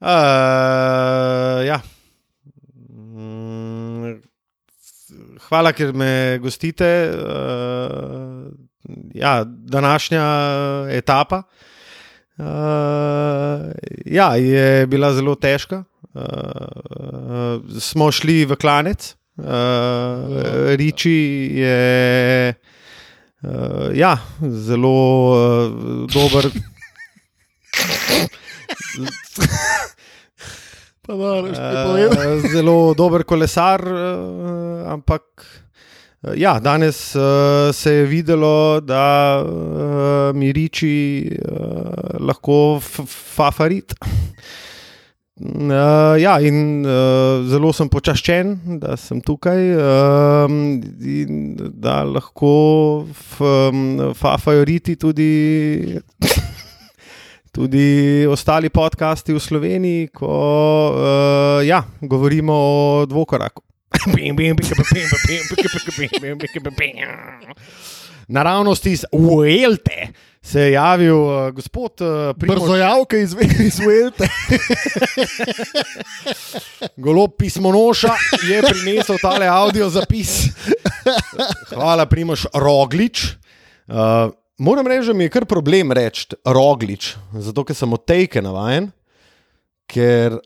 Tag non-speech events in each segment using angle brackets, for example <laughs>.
Uh, ja. Mm, Hvala, ker me gostite. Uh, ja, današnja etapa uh, ja, je bila zelo težka. Uh, smo šli v klanec, uh, Riči je uh, ja, zelo uh, dober. <laughs> Pa reš, Uh, zelo dober kolesar, uh, ampak uh, ja, danes uh, se je videlo, da uh, Miriči uh, lahko f- favorit. Uh, ja, in uh, zelo sem počaščen, da sem tukaj um, in da lahko f, um, favoriti tudi tudi ostali podcasti v Sloveniji, ko uh, ja, govorimo o dvokoraku. Naravnost iz Uelte se je javil uh, gospod uh, Primož Brzojavke iz, iz Velte. <laughs> Golob pismonoša je prinesel tale audio zapis. Hvala, Primož Roglič. Uh, moram reči, da mi je kar problem reči Roglič, zato ker sem od tejke navajen, ker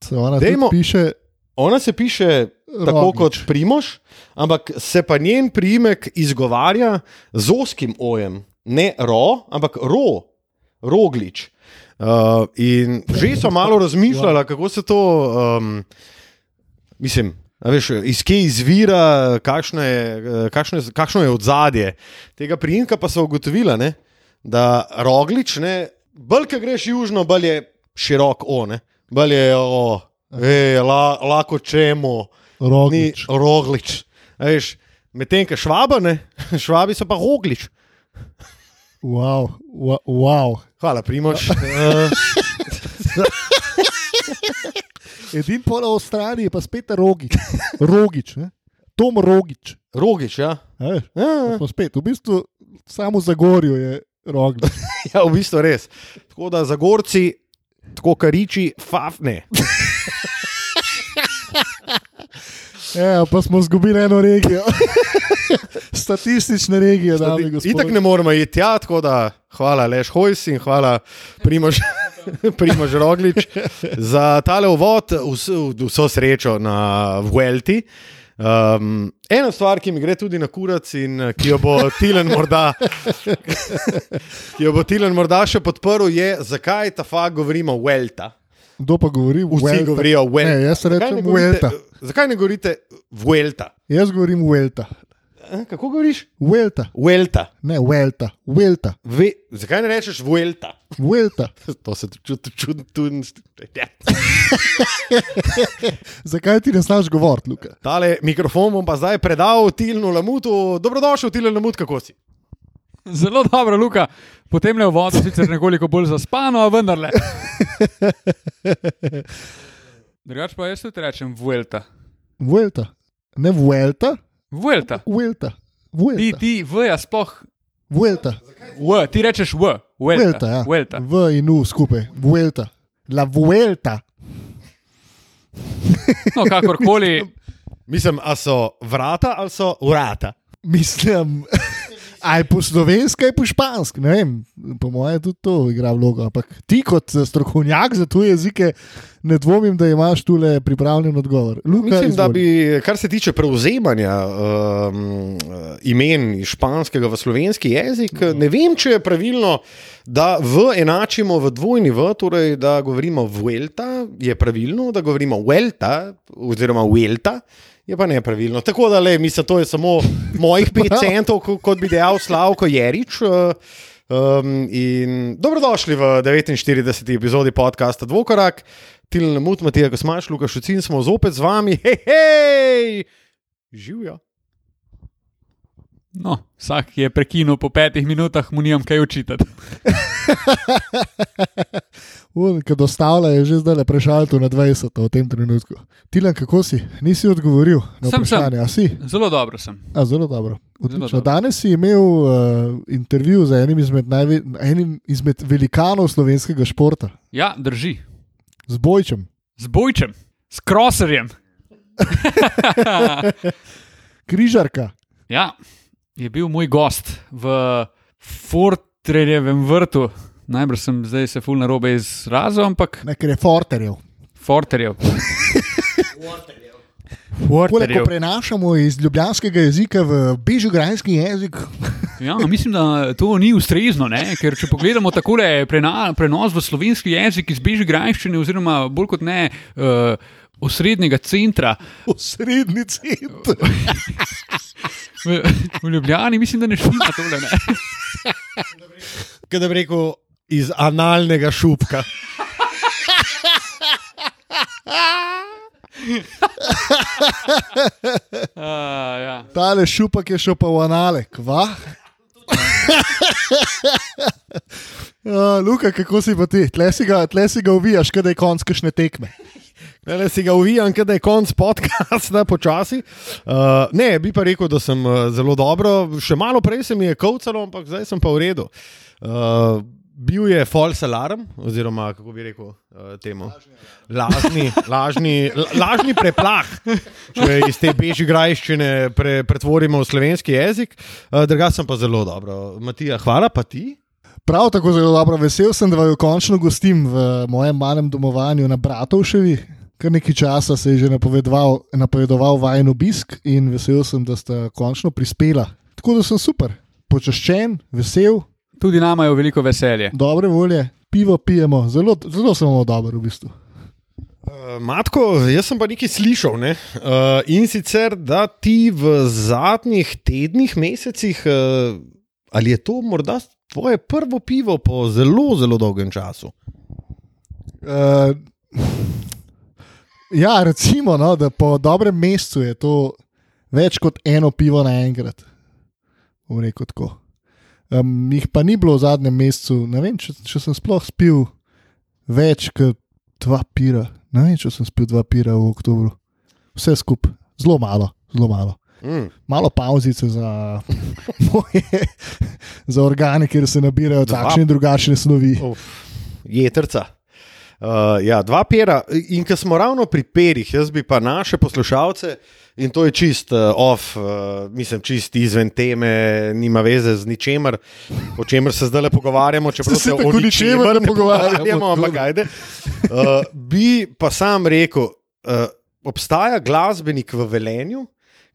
Se ona tudi piše ona se piše tako Roglič. kot Primož, ampak se pa njen priimek izgovarja z oskim ojem, ne ro, ampak ro, roglič. Uh, in že so malo razmišljali, kako se to, um, mislim. A Veš, iz kje izvira, kakšno je, kakšno je, kakšno je ozadje tega priimka, pa so ugotovili, ne, da roglič, ne, bolj ko greš južno, bolj je širok o, ne, bolj je o, ej, la, lahko čemu, ni Roglič. roglič. A Veš, medtem ko švaba, ne, <laughs> švabi so pa roglič. Wow, wow. Hvala, Primož. Uh, <laughs> <laughs> Edini pol v Avstraliji je pa spet Rogič. Rogič, ne? Tom Rogič. rogič, ja. veš, Ja, Smo spet, v bistvu samo za gorjo je Roglič. <laughs> ja, v bistvu res. Tako da za gorci, tako kariči, fafne. <laughs> Ja, pa smo izgubili eno regijo. <laughs> Statistične regije, da bi Itak ne moremo iti tja, tako da hvala Leš Hojs in hvala Primož, <laughs> Primož Roglič za tale uvod, vso, vso srečo na Vuelti. Um, ena stvar, ki mi gre tudi na kurac in eh, ki jo bo Tilen morda, <laughs> ki jo bo Tilen morda še podprl, je, zakaj ta fakt govorimo Vuelta. Kdo pa govori? Vsi Vuelta? govorijo Vuelta. Ne, jaz rečem Vuelta. Zakaj ne govorite Vuelta? Jaz govorim Vuelta. Kako govoriš? Vuelta. Vuelta. Ne, Vuelta. Vuelta. Ve, zakaj ne rečeš Vuelta? Vuelta. <laughs> To se čuti čudno. Čud, ja. <laughs> Zakaj ti ne znaš govoriti, Luka? Tale mikrofon bom pa zdaj predal Tilnu Lamutu. Dobrodošel, Tilen Lamut, kako si? Zelo dobro, Luka. Potem le v vodu, sicer nekoliko bolj zaspano, a vendarle. <laughs> Drugač pa jaz tudi rečem Vuelta. Vuelta. Ne Vuelta, Vuelta. Vuelta. Ti, Vuelta. ti, V, ja sploh. Vuelta. V, ti rečeš V. Vuelta. Vuelta, ja. Vuelta. V in U skupaj. Vuelta. La Vuelta. No, kakorkoli. <laughs> Mislim, a so vrata ali so urata? Mislim, <laughs> aj po slovenski, aj po španski. Ne vem, po mojem tudi to igra vlogo. Ampak ti kot eh, strokovnjak za tuje jezike, ne dvomim, da imaš tule pripravljen odgovor. Luka, Mislim, da izvoli. bi, kar se tiče prevzemanja um, imen iz španskega v slovenski jezik, ne vem, če je pravilno, da v enačimo v dvojni V, torej da govorimo Vuelta, je pravilno, da govorimo Vuelta oziroma Vuelta. Je pa nepravilno. Tako da, le, mislim, to je samo mojih <laughs> 5 centov, ko- kot bi dejal Slavko Jerič. uh, Um, in dobrodošli v 49. epizodi podcasta Dvokorak. Tilen Mut, Matija Kosmaš, Luka Šucin smo zopet z vami. Hej, hej! Živijo. No, vsak, je prekinil po petih minutah, mu nimam kaj <laughs> Ko dostavlja, je že zdaj prešalto na 20 v tem trenutku. Tilan, kako si? Nisi odgovoril na Sem, sem. vprašanje. A si? Zelo dobro sem. A, zelo dobro. Odlično. dobro. Danes si imel uh, intervju z enim izmed, najve, enim izmed velikanov slovenskega športa. Ja, drži. Z bojčem. z bojčem, s kroserjem. <laughs> Križarka. Ja, je bil moj gost v Fortrejevem vrtu. Najbrž sem zdaj se ful na robe izrazil, ampak Nekaj je forterjev. Forterjev. Poleg ko Forterjev. prenašamo iz ljubljanskega jezika v bežograjski jezik, Ja, mislim, da to ni ustrezno, ne? ker če pogledamo takole prena, prenos v slovenski jezik iz Bežigrajščine, oziroma bolj kot ne uh, osrednjega centra v srednji center. v, v Ljubljani, mislim, da ne štima tole. Kaj da bi rekel, iz analnega šupka. Uh, <laughs> ja. Tale šupak je šel pa v anale, kva. Uh, <laughs> Luka, kako si pa ti? Tle si ga, tle si ga uvijaš, kaj je konc kašne tekme. Ne, si ga uvijam, da je konc podcasta, počasi. Uh, ne, bi pa rekel, da sem uh, zelo dobro. Še malo prej se mi je kovcalo, ampak zdaj sem pa v redu. Uh, bil je false alarm, oziroma kako bi rekel uh, temu. Lažni, lažni, la- lažni preplah, če iz te bežigrajščine pre, pretvorimo v slovenski jezik. Uh, Druga sem pa zelo dobro. Matija, hvala pa ti. Prav tako zelo dobro vesel sem, da vaju končno gostim v mojem malem domovanju na Bratovševi. Kar nekaj časa se je že napovedoval, napovedoval vajen obisk in vesel sem, da sta končno prispela. Tako da sem super, počaščen, vesel, Tudi nama je veliko veselje. dobre volje, pivo pijemo, zelo, zelo vam dober v bistvu. Uh, Matko, jaz sem pa nekaj slišal. Ne? Uh, in sicer, da ti v zadnjih tednih, mesecih, uh, ali je to morda tvoje prvo pivo po zelo, zelo dolgem času? Uh, ja, recimo, no, da po dobrem mesecu je to več kot eno pivo naenkrat. Bom rekel tako. Um, jih pa ni bilo v zadnjem mesecu, ne vem, če, če sem sploh spil več kot dva pira. Ne vem, če sem spil dva pira v oktobru. Vse skupaj, zelo malo, zelo malo. Mm. Malo pauzice za <laughs> moje, za organe, kjer se nabirajo Dva- takšne in drugačne snovi. Uf, jetrca. Uh, ja, dva pera. In ker smo ravno pri perih, jaz bi pa naše poslušalce, in to je čist uh, off, uh, mislim, čist izven teme, nima veze z ničemer, o čemer se zdaj le pogovarjamo. Čeprav Se se o ničemer ne pogovarjamo, ampak ajde. Uh, bi pa sam rekel, uh, obstaja glasbenik v Velenju,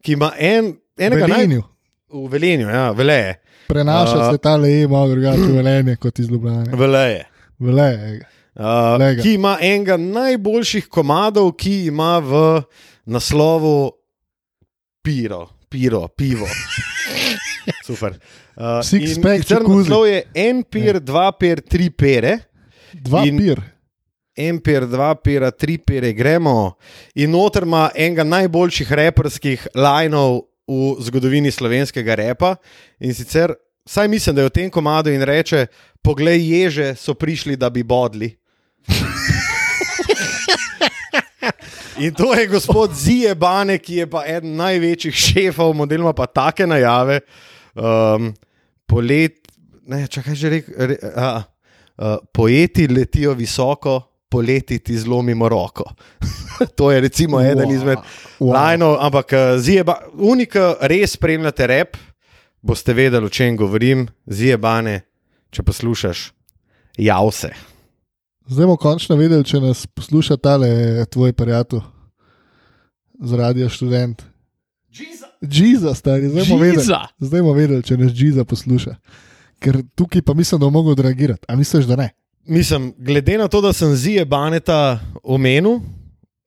ki ima en, enega naj- Velenju. v Velenju, ja, veleje. Prenaša A. se ta le malo drugače velenje kot iz Ljubljana. veleje. Veleje. Uh, ki ima enega najboljših komadov, ki ima v naslovu Piro, piro pivo. <laughs> Super. Uh, Six pack jacuzzi. naslov je en pir, dva pir, tri pere. Dva pir. En pir, dva pira, tri pere, gremo. In noter ima enega najboljših reperskih lajnov v zgodovini slovenskega repa. In sicer, saj mislim, da je v tem komadu in reče: Poglej, ježe so prišli, da bi bodli. In to je gospod Zije Bane, ki je pa eden največjih šefov, modeloma pa take najave. Um, polet, ne, čakaj, že rekel. Re, a, uh, pojeti letijo visoko, poleti ti zlomimo roko. <laughs> to je recimo eden Wow. izmed Wow. lajnov, ampak uh, Zije, unika res spremljate rep, boste vedeli, o čem govorim. Zije Bane, če poslušaš, jav se. Zdaj bomo končno vedeli, če nas posluša tale tvoj prijatelj z radio študent. Džiza, stari, zdaj bomo vedeli. Džiza. Zdaj bomo vedeli, če nas Džiza posluša. Ker tukaj pa mislim, da bomo mogli odreagirati. A misliš, da ne? Mislim, glede na to, da sem Zije Baneta omenil,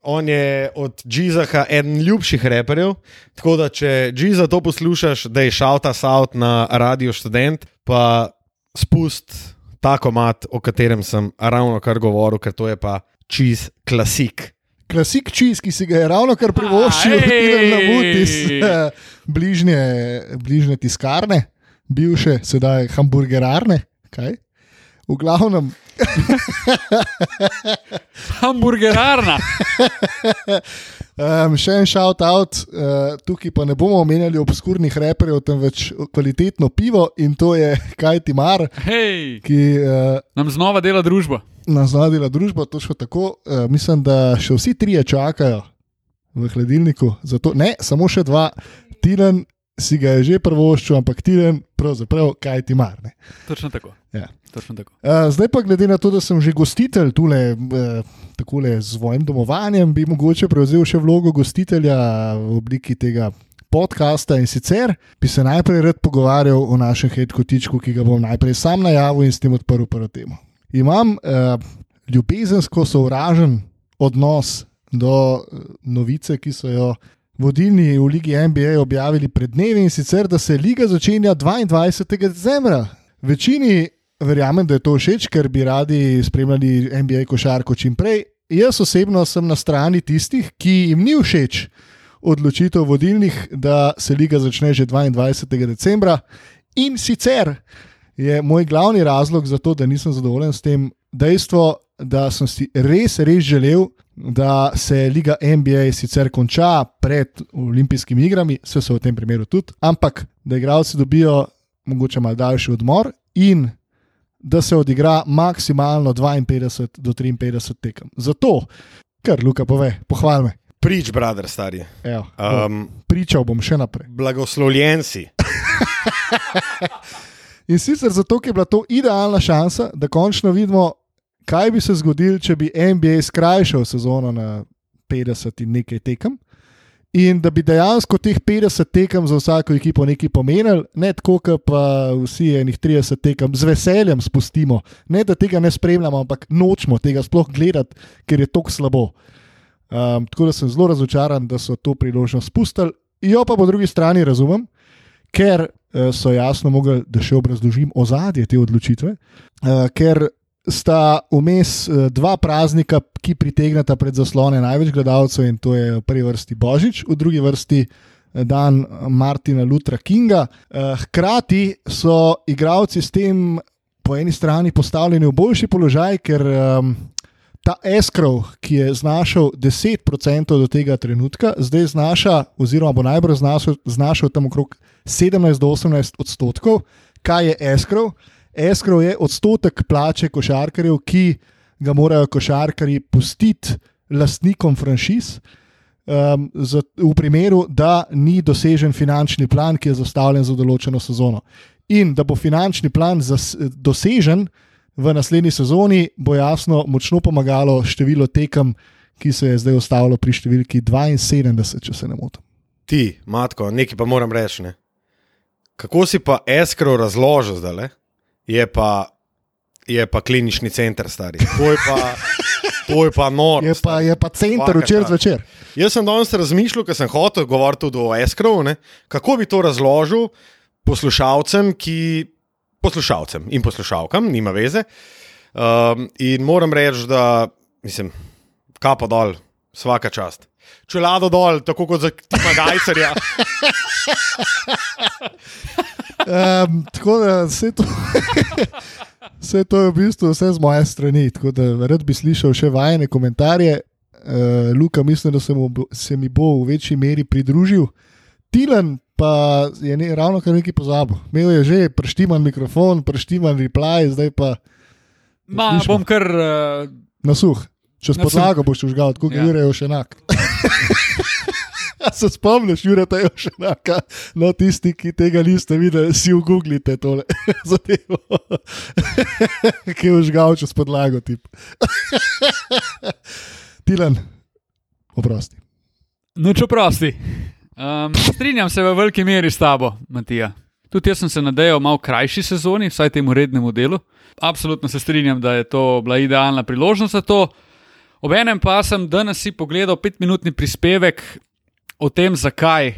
on je od Džizaha eden ljubših reperjev. Tako da, če Džiza to poslušaš, da je šalta saut na radio študent, pa spust ta komat, o katerem sem ravno kar govoril, ker to je pa čist klasik. Klasik čist, ki si ga je ravno kar privoščil, A, Tilen Lamut iz ej! eh, bližnje, bližnje tiskarne, bivše, sedaj hamburgerarne. Kaj? V glavnem, Hamburgerarna. <laughs> Um, še en shout out, uh, tukaj pa ne bomo omenjali obskurnih reperjev, temveč kvalitetno pivo in to je Kaj ti mar, Hej, ki uh, nam znova dela družba. nas zadela družba. Točno tako. Uh, mislim, da še vsi trije čakajo v hladilniku. Zato, ne, samo še dva. Tiren si ga je že prvoščil, ampak Tiren, pravzaprav, kaj ti mar. Ne? Točno tako. Ja. Točno tako. Uh, zdaj pa, glede na to, da sem že gostitelj tule, uh, takole z svojim domovanjem, bi mogoče prevzel še vlogo gostitelja v obliki tega podcasta in sicer bi se najprej rad pogovarjal o našem hitkotičku, ki ga bom najprej sam najavil in s tem odprl prvo temo. Imam uh, ljubezensko sovražen odnos do uh, novice, ki so jo vodilni v Ligi NBA objavili pred dnevi in sicer, da se liga začenja 22. decembra. Večini verjamem, da je to všeč, ker bi radi spremljali NBA košarko čim prej. Jaz osebno sem na strani tistih, ki jim ni všeč odločitev vodilnih, da se liga začne že 22. decembra. In sicer je moj glavni razlog za to, da nisem zadovoljen s tem dejstvo, da sem si res, res želel, da se liga NBA sicer konča pred olimpijskimi igrami, vse so v tem primeru tudi, ampak da igralci dobijo mogoče malo daljši odmor in da se odigra maksimalno 52 do 53 tekem. Zato, kar Luka pove, pohval me. Prič, brother, stari. Evo, Um, pričal bom še naprej. blagoslovljen si. <laughs> In sicer zato, ker je bila to idealna šansa, da končno vidimo, kaj bi se zgodilo, če bi NBA skrajšal sezono na 50 in nekaj tekem. In da bi dejansko teh 50 tekem za vsako ekipo nekaj pomenili, ne tako, kot pa vsi enih 30 tekem z veseljem spustimo. Ne da tega ne spremljamo, ampak nočemo tega sploh gledati, ker je tako slabo. Um, tako da sem zelo razočaran, da so to priložnost spustili. Jo pa po drugi strani razumem, ker uh, so jasno mogli, da še obrazložim ozadje te odločitve, uh, ker sta vmes uh, dva praznika, ki pritegnata pred zaslone največ gledalcev in to je v prvi vrsti Božič, v drugi vrsti eh, dan Martina Lutra Kinga. Uh, hkrati so igravci s tem po eni strani postavljeni v boljši položaj, ker um, ta eskrov, ki je znašal 10% do tega trenutka, zdaj znaša, oziroma bo najbolj znašal, znašal tam okrog 17 do 18 odstotkov. Kaj je eskrov? Eskrov je odstotek plače košarkarjev, ki ga morajo košarkarji pustiti lastnikom franšiz. Um, za, v primeru, da ni dosežen finančni plan, ki je zastavljen za določeno sezono. In da bo finančni plan zas, dosežen v naslednji sezoni, bo jasno močno pomagalo število tekem, ki se je zdaj ostalo pri številki 72, če se ne motim. Ti, matko, nekaj pa moram reči. Ne? Kako si pa eskro razložil zdaj? Le? Je pa, je pa klinični center, stari. To je pa, to je pa noro. Je pa, je pa center včeraj zvečer. Jaz sem danes razmišljal, ker sem hotel govoriti tudi o eskrovu, ne, kako bi to razložil poslušalcem, ki, poslušalcem in poslušalkam, nima veze. Um, in moram reči, da mislim, kapo dol, vsaka čast. Čelado dol, tako kot za Tima Gajcerja. Um, <laughs> tako da vse to, vse to je v bistvu vse z moje strani. Tako da rad bi slišal še vajne komentarje. Uh, Luka, mislim, da se, mu, se mi bo v večji meri pridružil. Tilan pa je ne, ravno kar nekaj pozabil. Imel je že preštiman mikrofon, preštiman reply, zdaj pa Ma, bom kar. Uh, na suh. Čez Na suh. podlago boš užgal, kot Ja. <laughs> ja. Jure je še enak. Se spomniš, Jure, da je še enaka? No, tisti, ki tega niste videli, si v Googlite tole <laughs> zadevo. <laughs> ki je užgal čez podlago. Tilan, oprosti. Noč oprosti. Um, strinjam se v veliki meri s tabo, Matija. Tudi jaz sem se nadejal malo krajši sezoni, vsaj temu rednemu delu. Absolutno se strinjam, da je to bila idealna priložnost za to. Obenem pa sem danes si pogledal petminutni prispevek o tem, zakaj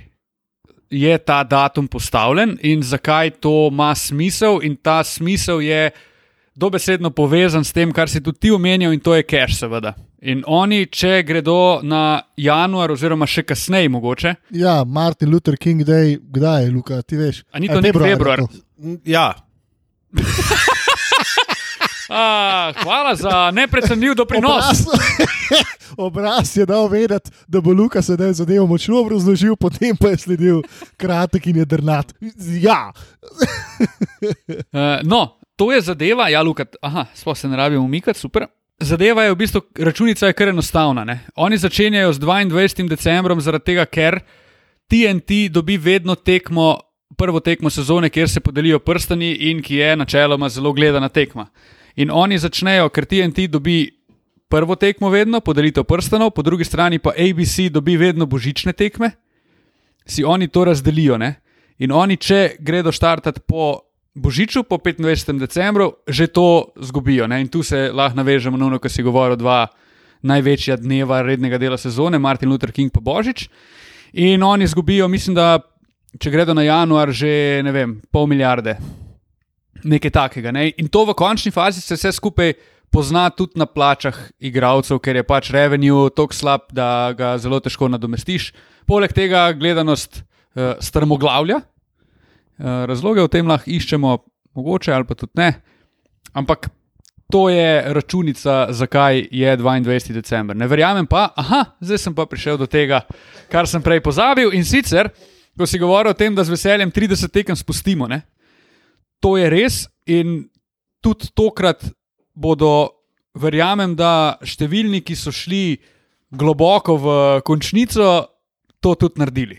je ta datum postavljen in zakaj to ima smisel. In ta smisel je dobesedno povezan s tem, kar si tudi ti omenjal, in to je cash, seveda. In oni, če gredo na januar, oziroma še kasneje, mogoče, Ja, Martin Luther King Day, kdaj je, Luka, ti veš? A ni to nek februar februar? Ja, <laughs> A, hvala za neprecenljiv doprinos. Obraz, <laughs> obraz je dal vedeti, da bo Luka sedaj zadevo močno obrazložil, potem pa je sledil kratek in jedrnat. Ja, Uh, no, to je zadeva, ja, Luka, aha, sploh se ne rabimo umikati, super. Zadeva je v bistvu, računica je kar enostavna. Ne? Oni začenjajo z 22. decembrom, zaradi tega, ker TNT dobi vedno tekmo, prvo tekmo sezone, kjer se podelijo prstani in ki je načeloma zelo gledana tekma. In oni začnejo, ker TNT dobi prvo tekmo vedno, podelitev prstanov, po drugi strani pa ABC dobi vedno božične tekme, si oni to razdelijo. Ne? In oni, če gredo štartati po Božiču, po 25. decembru, že to zgubijo. Ne? In tu se lahko navežemo na ono, kar si govoril, dva največja dneva rednega dela sezone, Martin Luther King pa Božič. In oni zgubijo, mislim, da če gredo na januar, že ne vem, pol milijarde. Nekaj takega. Ne? In to v končni fazi se vse skupaj pozna tudi na plačah igralcev, ker je pač revenue tako slab, da ga zelo težko nadomestiš. Poleg tega gledanost uh, strmoglavlja. Uh, razloge o tem lahko iščemo, mogoče ali pa tudi ne. Ampak to je računica, zakaj je 22. december. Ne verjamem pa, aha, zdaj sem pa prišel do tega, kar sem prej pozabil. In sicer, ko si govoril o tem, da z veseljem 30 tekem spustimo. Ne? To je res in tudi tokrat bodo, verjamem, da številni, ki so šli globoko v končnico, to tudi naredili.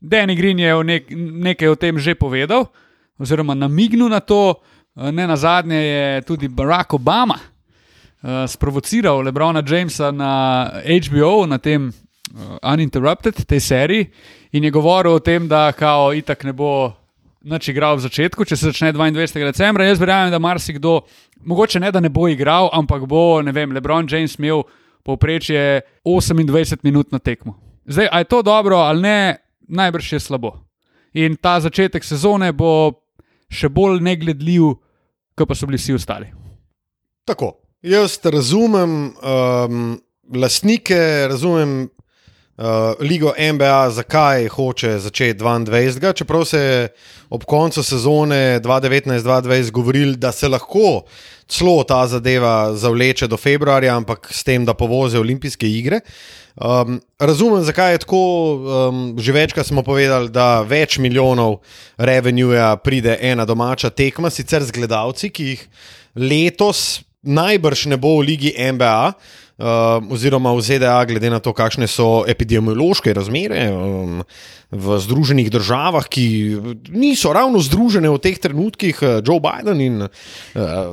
Danny Green je nek, nekaj o tem že povedal, oziroma namignil na to, ne na zadnje je tudi Barack Obama uh, sprovociral Lebrona Jamesa na HBO, na tem uh, Uninterrupted, tej seriji, in je govoril o tem, da kao itak ne bo nič igral v začetku, če se začne 22. decembra. Jaz verjamem, da marsikdo, mogoče ne da ne bo igral, ampak bo, ne vem, Lebron James imel povprečje 28 minut na tekmo. Zdaj, a je to dobro ali ne, najbrž je slabo. In ta začetek sezone bo še bolj negledljiv, kot pa so bili vsi ostali. Tako. Jaz razumem um, lastnike, razumem uh, ligo NBA, zakaj hoče začeti 22. Čeprav se je ob koncu sezone 2019-2020 govorili, da se lahko celo ta zadeva zavleče do februarja, ampak s tem, da povozi olimpijske igre. Um, razumem, zakaj je tako. Um, že večkrat smo povedali, da več milijonov revenueja pride ena domača tekma, sicer z gledalci, ki jih letos najbrž ne bo v Ligi NBA. Uh, oziroma v ZDA, glede na to, kakšne so epidemiološke razmere um, v Združenih državah, ki niso ravno združene v teh trenutkih. Joe Biden in uh,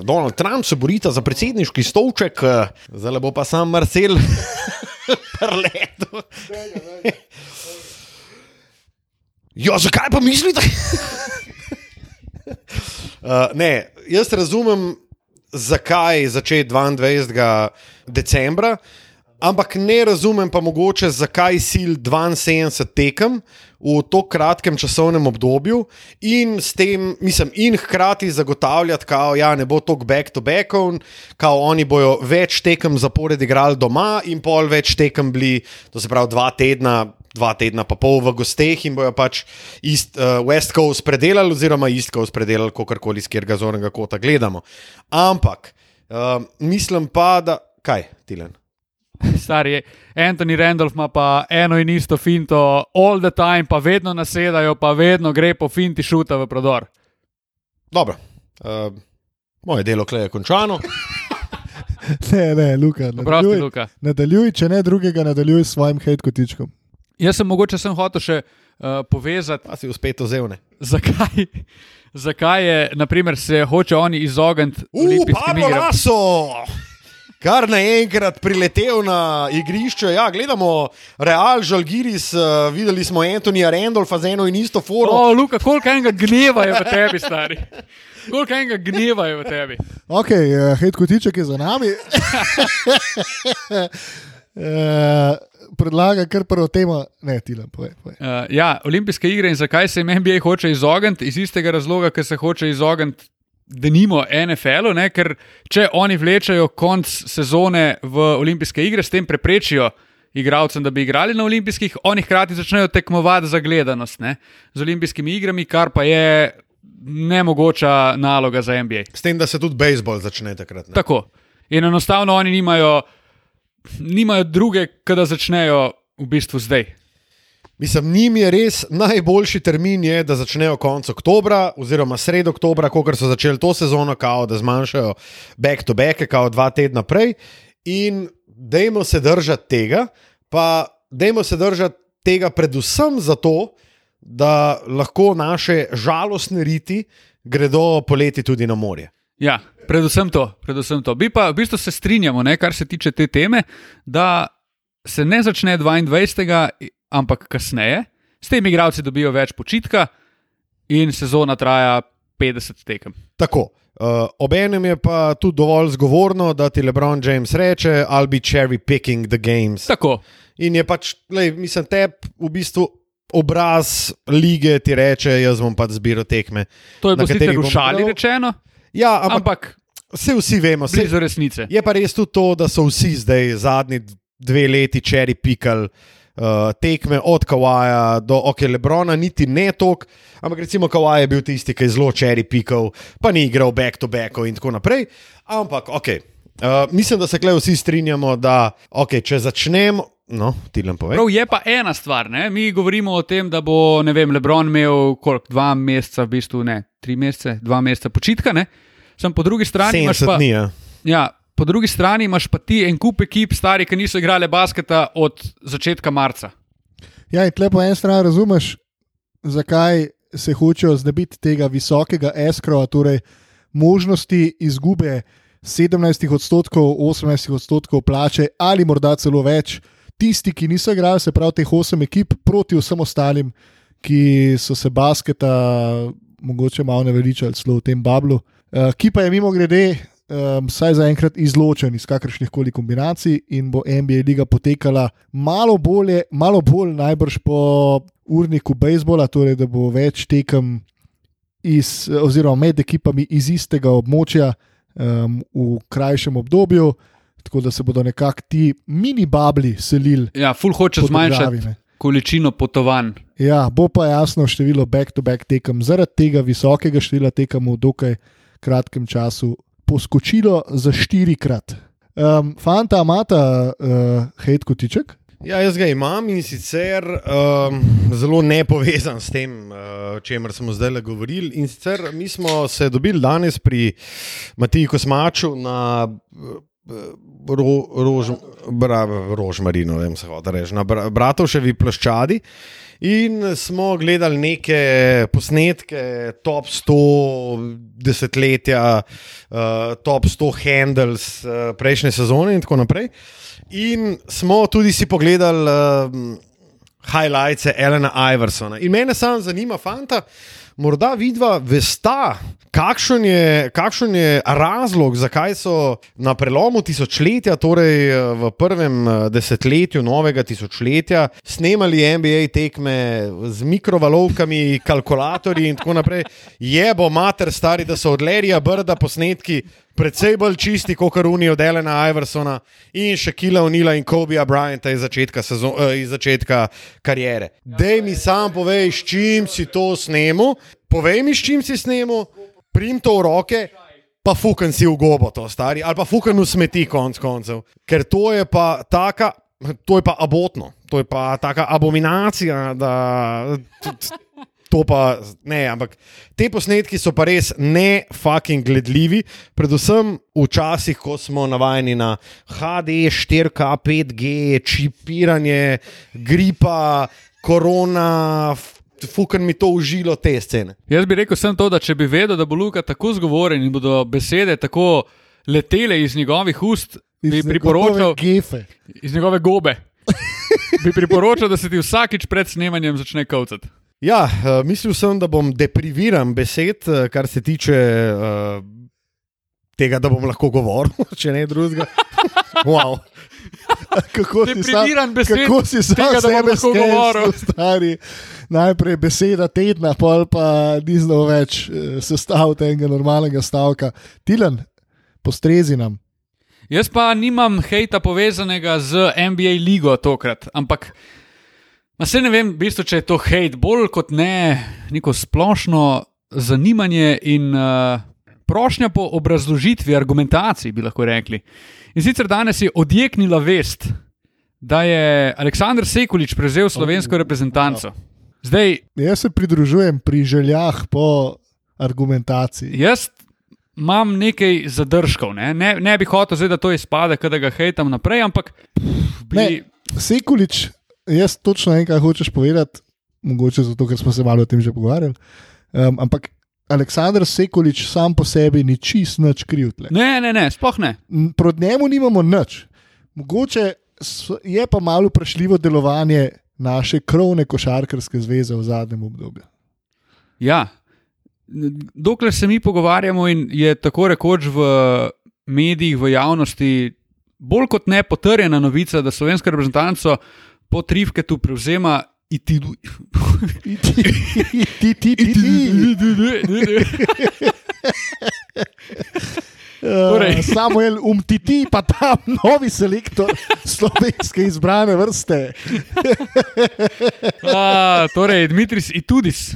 Donald Trump se borita za predsedniški stolček, uh, zdaj bo pa sam Marcel <laughs> preletel. Ja, zakaj pa mislite? uh, <laughs> ne, jaz razumem, zakaj začeti 22. decembra, ampak ne razumem pa mogoče, zakaj sil 72 tekem v tako kratkem časovnem obdobju in s tem, mislim, in hkrati zagotavljati, da ja, ne bo tok back to back, da oni bojo več tekem zapored igrali doma in pol več tekem bili, to se pravi dva tedna. Dva tedna, pa pol v gosteh, in bojo pač East, uh, West Coast predelali, oziroma East Coast predelali, kako koli iz katerega zornega kota gledamo. Ampak uh, mislim pa, da. Kaj, Tilen? <laughs> Stari je, Anthony Randolph ima pa eno in isto finto, all the time, pa vedno nasedajo, pa vedno gre po finti šuta v prodor. Dobro, uh, moje delo je končano. <laughs> ne, ne, Luka. Prosti, Nadaljuj, Luka. nadaljuj, če ne drugega, nadaljuj s svojim hate kotičkom. Jaz sem mogoče sem hotel še uh, povezati, Pa si uspet ozevne. zakaj, <laughs> zakaj je, naprimer, se hoče oni izogniti Pablo igram. Laso! Kar naenkrat priletel na igrišče. Ja, gledamo Real, Žalgiris, uh, videli smo Antonija Randolfa z eno in isto foro. O, Luka, koliko enega gneva je v tebi, stari. Koliko enega gneva je v tebi. Ok, uh, hate kotiček je za nami. uh, <laughs> predlaga kar prvo temo, ne, ti nam povej. povej. Uh, ja, olimpijske igre in zakaj se jim NBA hoče izogniti? Iz istega razloga, ker se hoče izogniti. Da nimo NFL-u, ne? ker če oni vlečajo konc sezone v olimpijske igre, s tem preprečijo igralcem, da bi igrali na olimpijskih, oni hkrati začnejo tekmovati za gledanost ne? z olimpijskimi igrami, kar pa je nemogoča naloga za NBA. S tem, da se tudi bejzbol začne takrat. Ne? Tako. In enostavno oni nimajo, nimajo druge, kada začnejo v bistvu zdaj. Mislim, njim je res najboljši termin, je, da začnejo konec oktobra, oziroma sredo oktobra, ko so začeli to sezono, kao, da zmanjšajo back-to-back, kao dva tedna prej. In dajmo se držati tega, pa dajmo se držati tega predvsem zato, da lahko naše žalostne riti gredo poleti tudi na morje. Ja, predvsem to. Predvsem to. Bi pa v bistvu se strinjamo, ne, kar se tiče te teme, da se ne začne 22. ampak kasneje. S tem igravci dobijo več počitka in sezona traja 50 tekem. Tako. Uh, Obenem je pa tudi dovolj zgovorno, da ti LeBron James reče: I'll be cherry picking the games. Tako. In je pač, lej, mislim, te v bistvu obraz lige ti reče: Jaz bom pač zbiral tekme. To je bilo sicer katerih v bom šali rečeno, Ja, ampak, ampak vse vsi vemo, vse, blizu resnice. je pa res tudi to, da so vsi zdaj zadnji dve leti cherry pickali. Uh, tekme od Kawaja do OK, Lebrona, niti ne tok, ampak recimo Kawaj je bil tisti, ki je zelo cherry pickal, pa ni igral back to back in tako naprej. Ampak, ok, uh, mislim, da se klej vsi strinjamo, da okay, če začnemo, no, ti lam povej. Prav je pa ena stvar. Ne? Mi govorimo o tem, da bo vem, Lebron imel koliko, dva meseca, v bistvu ne, tri mesece, dva meseca počitka. Ne? Sam po drugi strani imaš 70 pa, dni. Ja. ja, po drugi strani imaš pa ti en kup ekip, stari, ki niso igrali basketa od začetka marca. Ja, in tle po eni strani razumeš, zakaj se hočejo znebiti tega visokega eskrova, torej možnosti izgube 17 odstotkov, 18 odstotkov plače ali morda celo več. Tisti, ki niso igrali, se pravi, teh osem ekip proti vsem ostalim, ki so se basketa mogoče malo naveličali celo v tem bablu. Uh, ki pa je mimo grede, um, saj zaenkrat izločen iz kakršnih koli kombinacij in bo NBA liga potekala malo bolje, malo bolj najbrž po urniku bejzbola, torej da bo več tekem iz, oziroma med ekipami iz istega območja um, v krajšem obdobju, tako da se bodo nekako ti mini babli selili. Ja, ful hoče zmanjšati količino potovanj. Ja, bo pa jasno število back-to-back tekem zaradi tega visokega števila tekem v dokaj kratkem času poskočilo za štirikrat. Um, fanta, imata uh, hate kotiček? Ja, jaz ga imam in sicer um, zelo nepovezan s tem, o uh, čemer smo zdaj le govorili. In sicer mi smo se dobili danes pri Matiji Kosmaču na uh, ro, rož, bra, Rožmarinu, vem se hoče reči, na Bra- Bratovševi ploščadi. In smo gledali neke posnetke, top 100 desetletja, uh, top 100 handles uh, prejšnje sezone in tako naprej. In smo tudi si pogledali uh, highlights Elena Iversona. In mene samo zanima, fanta, morda vidva vesta, kakšen je, kakšen je razlog, zakaj so na prelomu tisočletja, torej v prvem eh, desetletju novega tisočletja, snemali NBA tekme z mikrovalovkami, kalkulatorji in tako naprej. Jebo mater stari, da so od Lerija Brda posnetki. Predvsej bolj čisti kot karuni od Elena Iversona in še Kila Unila in Kobija Bryanta iz začetka, sezon, eh, iz začetka karijere. Dej mi sam povej, s čim si to snemu, povej mi, s čim si snemu, prim to v roke, pa fuken si v gobo to stari, ali pa fuken v smeti konc koncev. Ker to je pa taka, to je pa abotno, to je pa taka abominacija. To pa ne, ampak te posnetki so pa res ne fucking gledljivi, predvsem v časih, ko smo navajeni na HD, 4K, 5G, čipiranje, gripa, korona, fucking mi to užilo te scene. Jaz bi rekel sem to, da če bi vedel, da bo Luka tako zgovoren in bodo besede tako letele iz njegovih ust, bi Iz priporočal, njegove Gefe. iz njegove gobe. Bi priporočal, da se ti vsakič pred snemanjem začne kavcati. Ja, uh, mislil sem, da bom depriviran besed, eh, kar se tiče uh, tega, da bom lahko govoril, <laughs> če ne drugega. <laughs> wow. Kako si sam, Depriviran besed kako si sam tega, sebe govoril. <laughs> Stari, najprej beseda tedna, pol pa ni znal več eh, sestaviti enega normalnega stavka. Tilan, postrezi nam. Jaz pa nimam hejta povezanega z NBA ligo tokrat, ampak ma se ne vem, v bistvu, če je to hejt, bolj kot ne neko splošno zanimanje in uh, prošnja po obrazložitvi, argumentaciji, bi lahko rekli. In sicer danes je odjeknila vest, da je Aleksandr Sekulič prevzel slovensko reprezentanco. Zdaj, Jaz se pridružujem pri željah po argumentaciji. jaz imam nekaj zadržkov, ne, ne, ne bi hotel zdaj, da to izpade, da ga hejtam naprej, ampak pff, bi, Ne. Sekulič, jaz točno vem, kaj hočeš povedati, mogoče zato, ker smo se malo o tem že pogovarjali. Um, ampak Aleksandr Sekulič sam po sebi ni čist nič kriv. tle. ne, ne, ne, sploh ne. Proti njemu nimamo nič. Mogoče je pa malo vprašljivo delovanje naše krovne košarkarske zveze v zadnjem obdobju. Ja. Dokler se mi pogovarjamo in je tako rekoč v medijih, v javnosti, bolj kot ne potrjena novica, da slovenska reprezentanca po Trifketu prevzema Itidu. Ti, ti, ti, ti, ti, ti. Torej. Uh, Samuel Umtiti, pa tam novi selektor slovenske izbrane vrste. A, torej, Dmitris Itudis,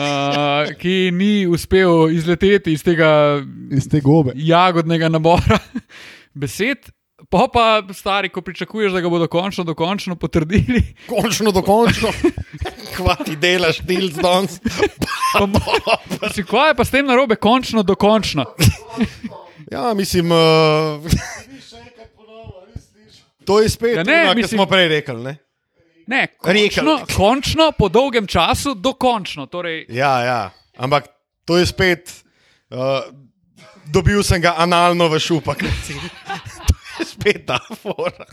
a, ki ni uspel izleteti iz tega Iz te gobe. jagodnega nabora besed. Pa pa, stari, ko pričakuješ, da ga bodo končno, dokončno potrdili, <laughs> Končno, dokončno. Kva ti delaš, del. Pa, mislim, kaj je pa s tem narobe, končno, dokončno. Ja, mislim. Uh, to je spet, Ja, ne, ne, mislim- mislim, smo prej rekli. Ne? Ne, končno, končno, po dolgem času, dokončno. Torej, Ja, ja, ampak to je spet. Uh, dobil sem ga analno v šupak. <laughs> spet ta fora.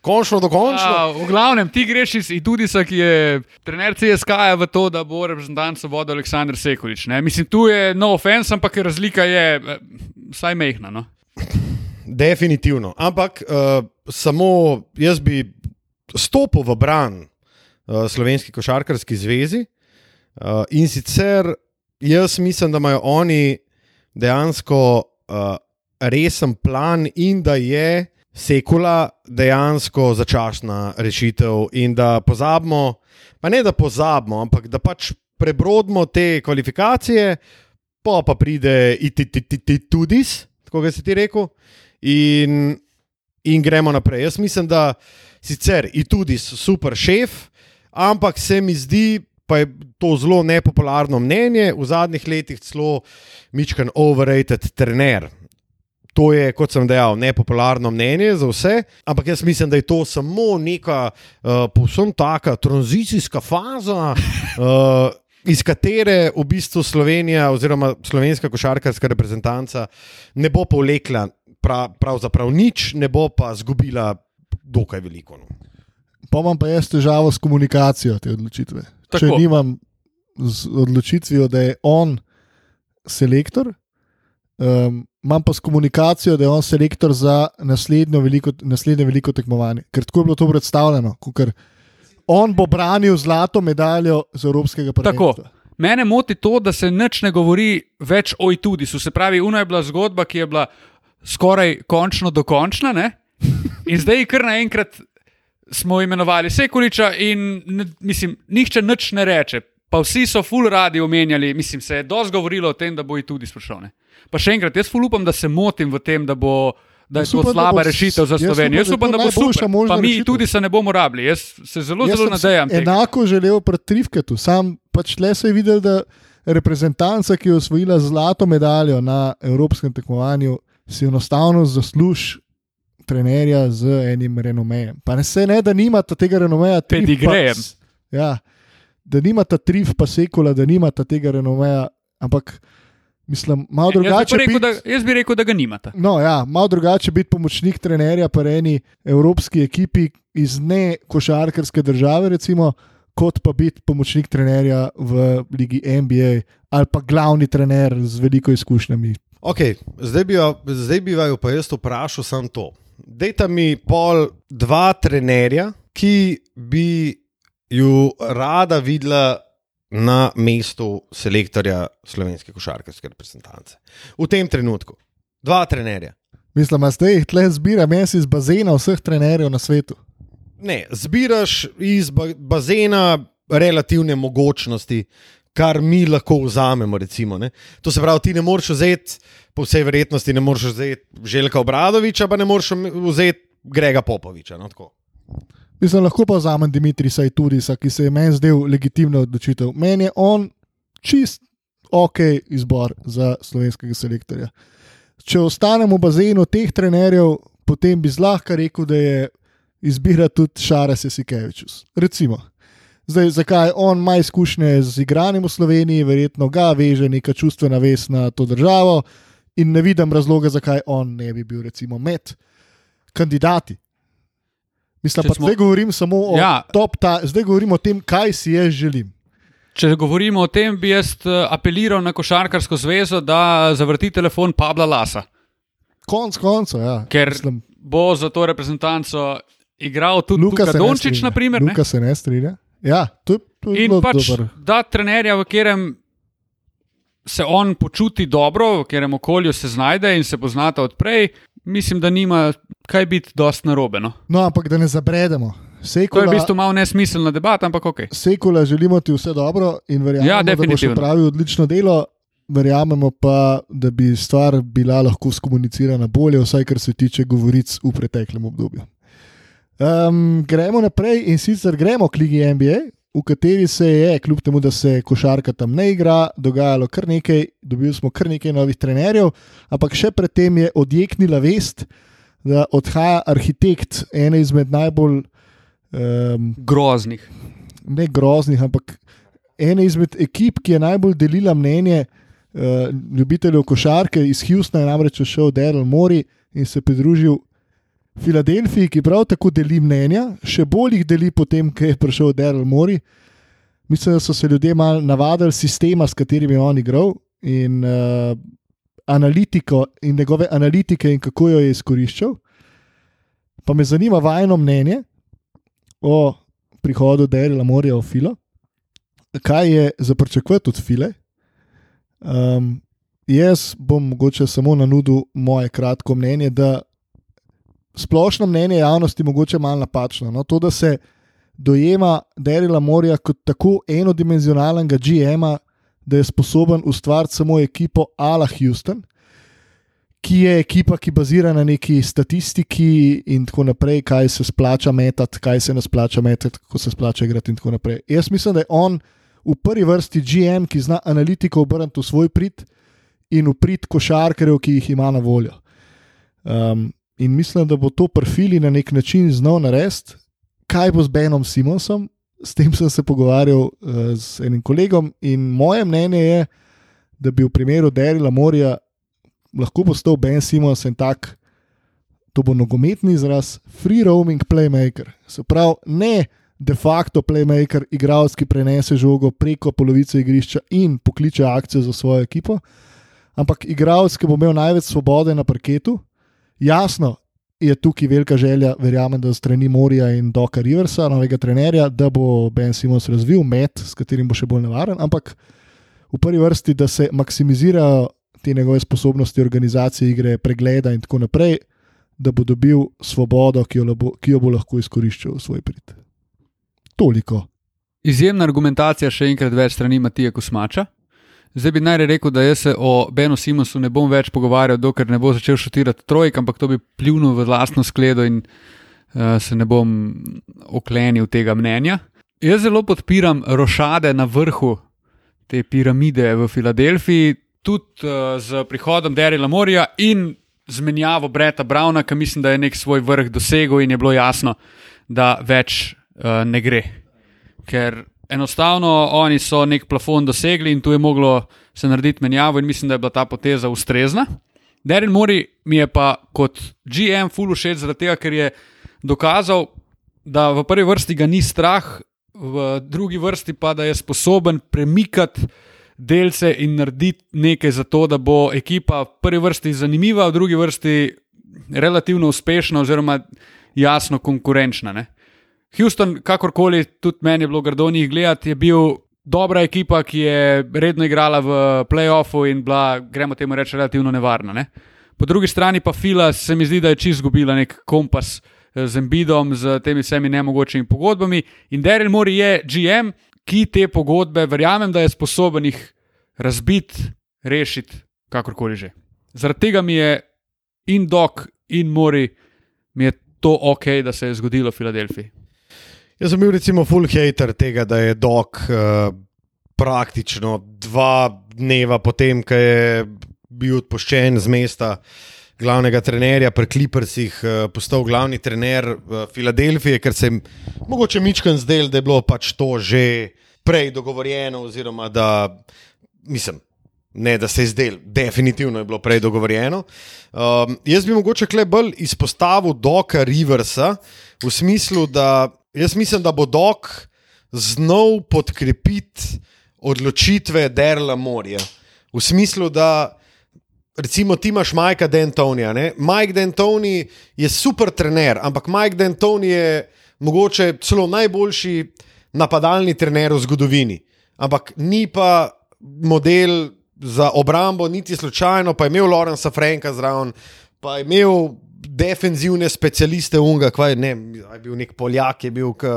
Končno, dokončno. a, v glavnem, ti greš iz Idudisa, ki je trener CSK v to, da bo reprezentanco vodil Aleksandr Sekulič. Ne? Mislim, tu je no offense, ampak razlika je eh, vsaj mehna. No? Definitivno. Ampak uh, samo jaz bi stopil v bran uh, Slovenski košarkarski zvezi uh, in sicer jaz mislim, da imajo oni dejansko uh, resen plan in da je sekula dejansko začasna rešitev in da pozabimo, pa ne da pozabimo, ampak da pač prebrodimo te kvalifikacije, pa pa pride itidis, tako ga si ti rekel in, in gremo naprej. Jaz mislim, da sicer tudi super šef, ampak se mi zdi, pa je to zelo nepopularno mnenje, v zadnjih letih celo Mičkan overrated trener. To je, kot sem dejal, nepopularno mnenje za vse, ampak jaz mislim, da je to samo neka uh, povsem taka tranzicijska faza. Uh, Iz katere v bistvu Slovenija, oziroma slovenska košarkarska reprezentanca, ne bo povlekla pra, pravzaprav nič, ne bo pa izgubila dokaj veliko. No. Pa imam pa jaz težavo s komunikacijo te odločitve. Tako. Če nimam z odločitvijo, da je on selektor, um, imam pa s komunikacijo, da je on selektor za naslednjo veliko, naslednje veliko tekmovanje. Ker tako je bilo to predstavljeno. kakor On bo branil zlato medaljo z Evropskega prvenstva. Tako. Mene moti to, da se nič ne govori več o Itudisu. Se pravi, una je bila zgodba, ki je bila skoraj končno dokončna, ne? in zdaj kar naenkrat smo imenovali Sekuliča, in mislim, nihče nič ne reče. Pa vsi so ful radi omenjali, mislim, se je dosti govorilo o tem, da bo Itudis prišel. Ne? Pa še enkrat, jaz ful upam, da se motim v tem, da bo. Da je to slaba bo rešitev za Slovenijo. Jaz upam, to da bo najboljša super. možna Pa mi rešitev. tudi se ne bomo rabili. Jaz se zelo, Jaz zelo nadejam tega. Enako želel pred Trifketu, sam pač le se je videl, da reprezentanca, ki je osvojila zlato medaljo na evropskem tekmovanju, si enostavno zasluži trenerja z enim renomejem. Pa ne se ne, da nimata tega renomeja, Trif pa- Pedigrejem. Ja, da nimata Trif pa Sekula, da nimata tega renomeja, ampak mislim, malo Jaz bi, drugače. rekel, biti- da, jaz bi rekel, da ga nimate. No, ja, malo drugače biti pomočnik trenerja pa eni evropski ekipi iz ne košarkarske države, recimo, kot pa biti pomočnik trenerja v Ligi NBA ali pa glavni trener z veliko izkušnjami. Okay, zdaj, bi, jo- zdaj bi vaju pa jaz vprašal samo to. Dajte mi pol dva trenerja, ki bi ju rada videla na mestu selektorja slovenske košarkarske reprezentance. V tem trenutku. Dva trenerja. Mislim, da zdaj tle zbiram jaz iz bazena vseh trenerjev na svetu. Ne, zbiraš iz ba bazena relativne mogočnosti, kar mi lahko vzamemo. Recimo, ne. to se pravi, ti ne moreš vzeti, po vsej verjetnosti, ne moreš vzeti Željka Obradoviča, pa ne moreš vzeti Grega Popoviča. No, tako. Mislim, lahko pa vzamem Dimitrisa Iturisa, ki se je meni zdel legitimna odločitev. Meni je on čist ok izbor za slovenskega selektorja. Če ostanemo v bazenu teh trenerjev, potem bi zlahka rekel, da je izbira tudi Šares Sikevičus. Recimo. Zdaj, zakaj on ima izkušnje z igranjem v Sloveniji, verjetno ga veže neka čustvena vez na to državo, in ne vidim razloga, zakaj on ne bi bil, recimo, med kandidati. Mislim, pa smo- zdaj govorim samo o Ja. top, ta, zdaj govorim o tem, kaj si jaz želim. Če govorimo o tem, bi jaz eh, apeliral na Košarkarsko zvezo, da zavrti telefon Pabla Lasa, Konc koncev, ja. ker Mislim, bo za to reprezentanco igral tudi Luka ne Dončić, naprimer, ne? Luka se ne strinja. Ja, to je, to je In pač dobro. da trenerja, v katerem se on počuti dobro, v katerem okolju se znajde in se poznata odprej, mislim, da nima kaj biti dost narobe. No. No, ampak da ne zabredemo. To je Sekula, v bistvu malo nesmiselna debata, ampak ok. Sekula želimo ti vse dobro in verjamemo, Ja, da boš opravil odlično delo. Verjamemo pa, da bi stvar bila lahko skomunicirana bolje, vsaj kar se tiče govoric v preteklem obdobju. Um, gremo naprej in sicer gremo k Ligi NBA, v kateri se je, kljub temu, da se košarka tam ne igra, dogajalo kar nekaj, dobili smo kar nekaj novih trenerjev, ampak še predtem je odjeknila vest, da odhaja arhitekt ene izmed najbolj um, Groznih. ne groznih, ampak ena izmed ekip, ki je najbolj delila mnenje uh, ljubiteljev košarke iz Houstona, je namreč šel Daryl Mori in se pridružil Filadelfiji, ki prav tako deli mnenja, še bolj jih deli potem, ko je prišel Daryl Mori. Mislim, da so se ljudje malo navadili sistema, s katerim je on igral in uh, analitiko in njegove analitike in kako jo je izkoriščal. Pa me zanima vajno mnenje o prihodu Derila Morja v Filo, kaj je za pričakovati od File. Um, jaz bom mogoče samo nanudil moje kratko mnenje, da splošno mnenje javnosti mogoče malo napačno. No? To, da se dojema Derila Morja kot tako enodimenzionalnega GM-a, da je sposoben ustvariti samo ekipo Ala Houston. Ki je ekipa, ki bazira na neki statistiki, in tako naprej, kaj se splača metati, kaj se ne splača metati, kako se splača igrati, in tako naprej. Jaz mislim, da je on v prvi vrsti GM, ki zna analitiko obrniti v svoj prid in v prid košarkarjev, ki jih ima na voljo. Um, in mislim, da bo to profili na nek način znal narediti. Kaj bo z Benom Simonsom? S tem sem se pogovarjal uh, z enim kolegom, in moje mnenje je, da bi v primeru Derila Morja lahko postal Ben Simons en tak, to bo nogometni izraz, free roaming playmaker. Se pravi, ne de facto playmaker, igralec, ki prenese žogo preko polovice igrišča in pokliče akcijo za svojo ekipo, ampak igralec, ki bo imel največ svobode na parketu. Jasno je tukaj velika želja, verjamem, da strani Morija in Doka Riversa, novega trenerja, da bo Ben Simons razvil met, s katerim bo še bolj nevaren, ampak v prvi vrsti, da se maksimizirajo te njegove sposobnosti organizacije igre, pregleda in tako naprej, da bo dobil svobodo, ki jo, labo, ki jo bo lahko izkoriščal v svoj prid. Toliko. Izjemna argumentacija, še enkrat več strani Matija Kusmača. Zdaj bi najraje rekel, da se o Benu Simonsu ne bom več pogovarjal, dokler ne bo začel šutirati trojk, ampak to bi pljunil v lastno skledo in uh, se ne bom oklenil tega mnenja. Jaz zelo podpiram rošade na vrhu te piramide v Filadelfiji, tudi uh, z prihodom Derila Morja in zmenjavo Breta Brauna, ki mislim, da je nek svoj vrh dosegel in je bilo jasno, da več uh, ne gre. Ker enostavno oni so nek plafon dosegli in tu je moglo se narediti menjavo, in mislim, da je bila ta poteza ustrezna. Darren Mori mi je pa kot GM full všeč zaradi tega, ker je dokazal, da v prvi vrsti ga ni strah, v drugi vrsti pa da je sposoben premikati delce in narediti nekaj za to, da bo ekipa v prvi vrsti zanimiva, v drugi vrsti relativno uspešna oziroma jasno konkurenčna. Ne? Houston, kakorkoli, tudi meni je bilo grdo njih gledati, je bil dobra ekipa, ki je redno igrala v playoffu in bila, gremo temu reči, relativno nevarna. Ne? Po drugi strani pa Fila se mi zdi, da je čist izgubila nek kompas eh, z Embidom, z temi vsemi nemogočimi pogodbami. In Daryl Mori je GM, ki te pogodbe, verjamem, da je sposoben jih razbiti, rešiti, kakorkoli že. Zaradi tega mi je in dok, in mori, mi je to ok, da se je zgodilo v Filadelfiji. Jaz sem bil recimo full hater tega, da je dok uh, praktično dva dneva potem, ko je bil odpoščen z mesta glavnega trenerja pri Clippersih, uh, postal glavni trener uh, Filadelfije, ker se jim mogoče Mičken zdel, da je bilo pač to že prej dogovorjeno, oziroma da mislim. Ne, da se je zdel, definitivno je bilo prej dogovorjeno. Um, jaz bi mogoče kle bolj izpostavil Doka Riversa v smislu, da jaz mislim, da bo Dok znov podkrepiti odločitve Derla Morja. V smislu, da recimo ti imaš Majka Dentonija. Mike Dentoni je super trener, ampak Mike Dentoni je mogoče celo najboljši napadalni trener v zgodovini. Ampak ni pa model za obrambo, niti slučajno, pa je imel Lorenza Franka zraven, pa je imel defenzivne specialiste Unga, kaj ne, je bil nek Poljak, je bil, ki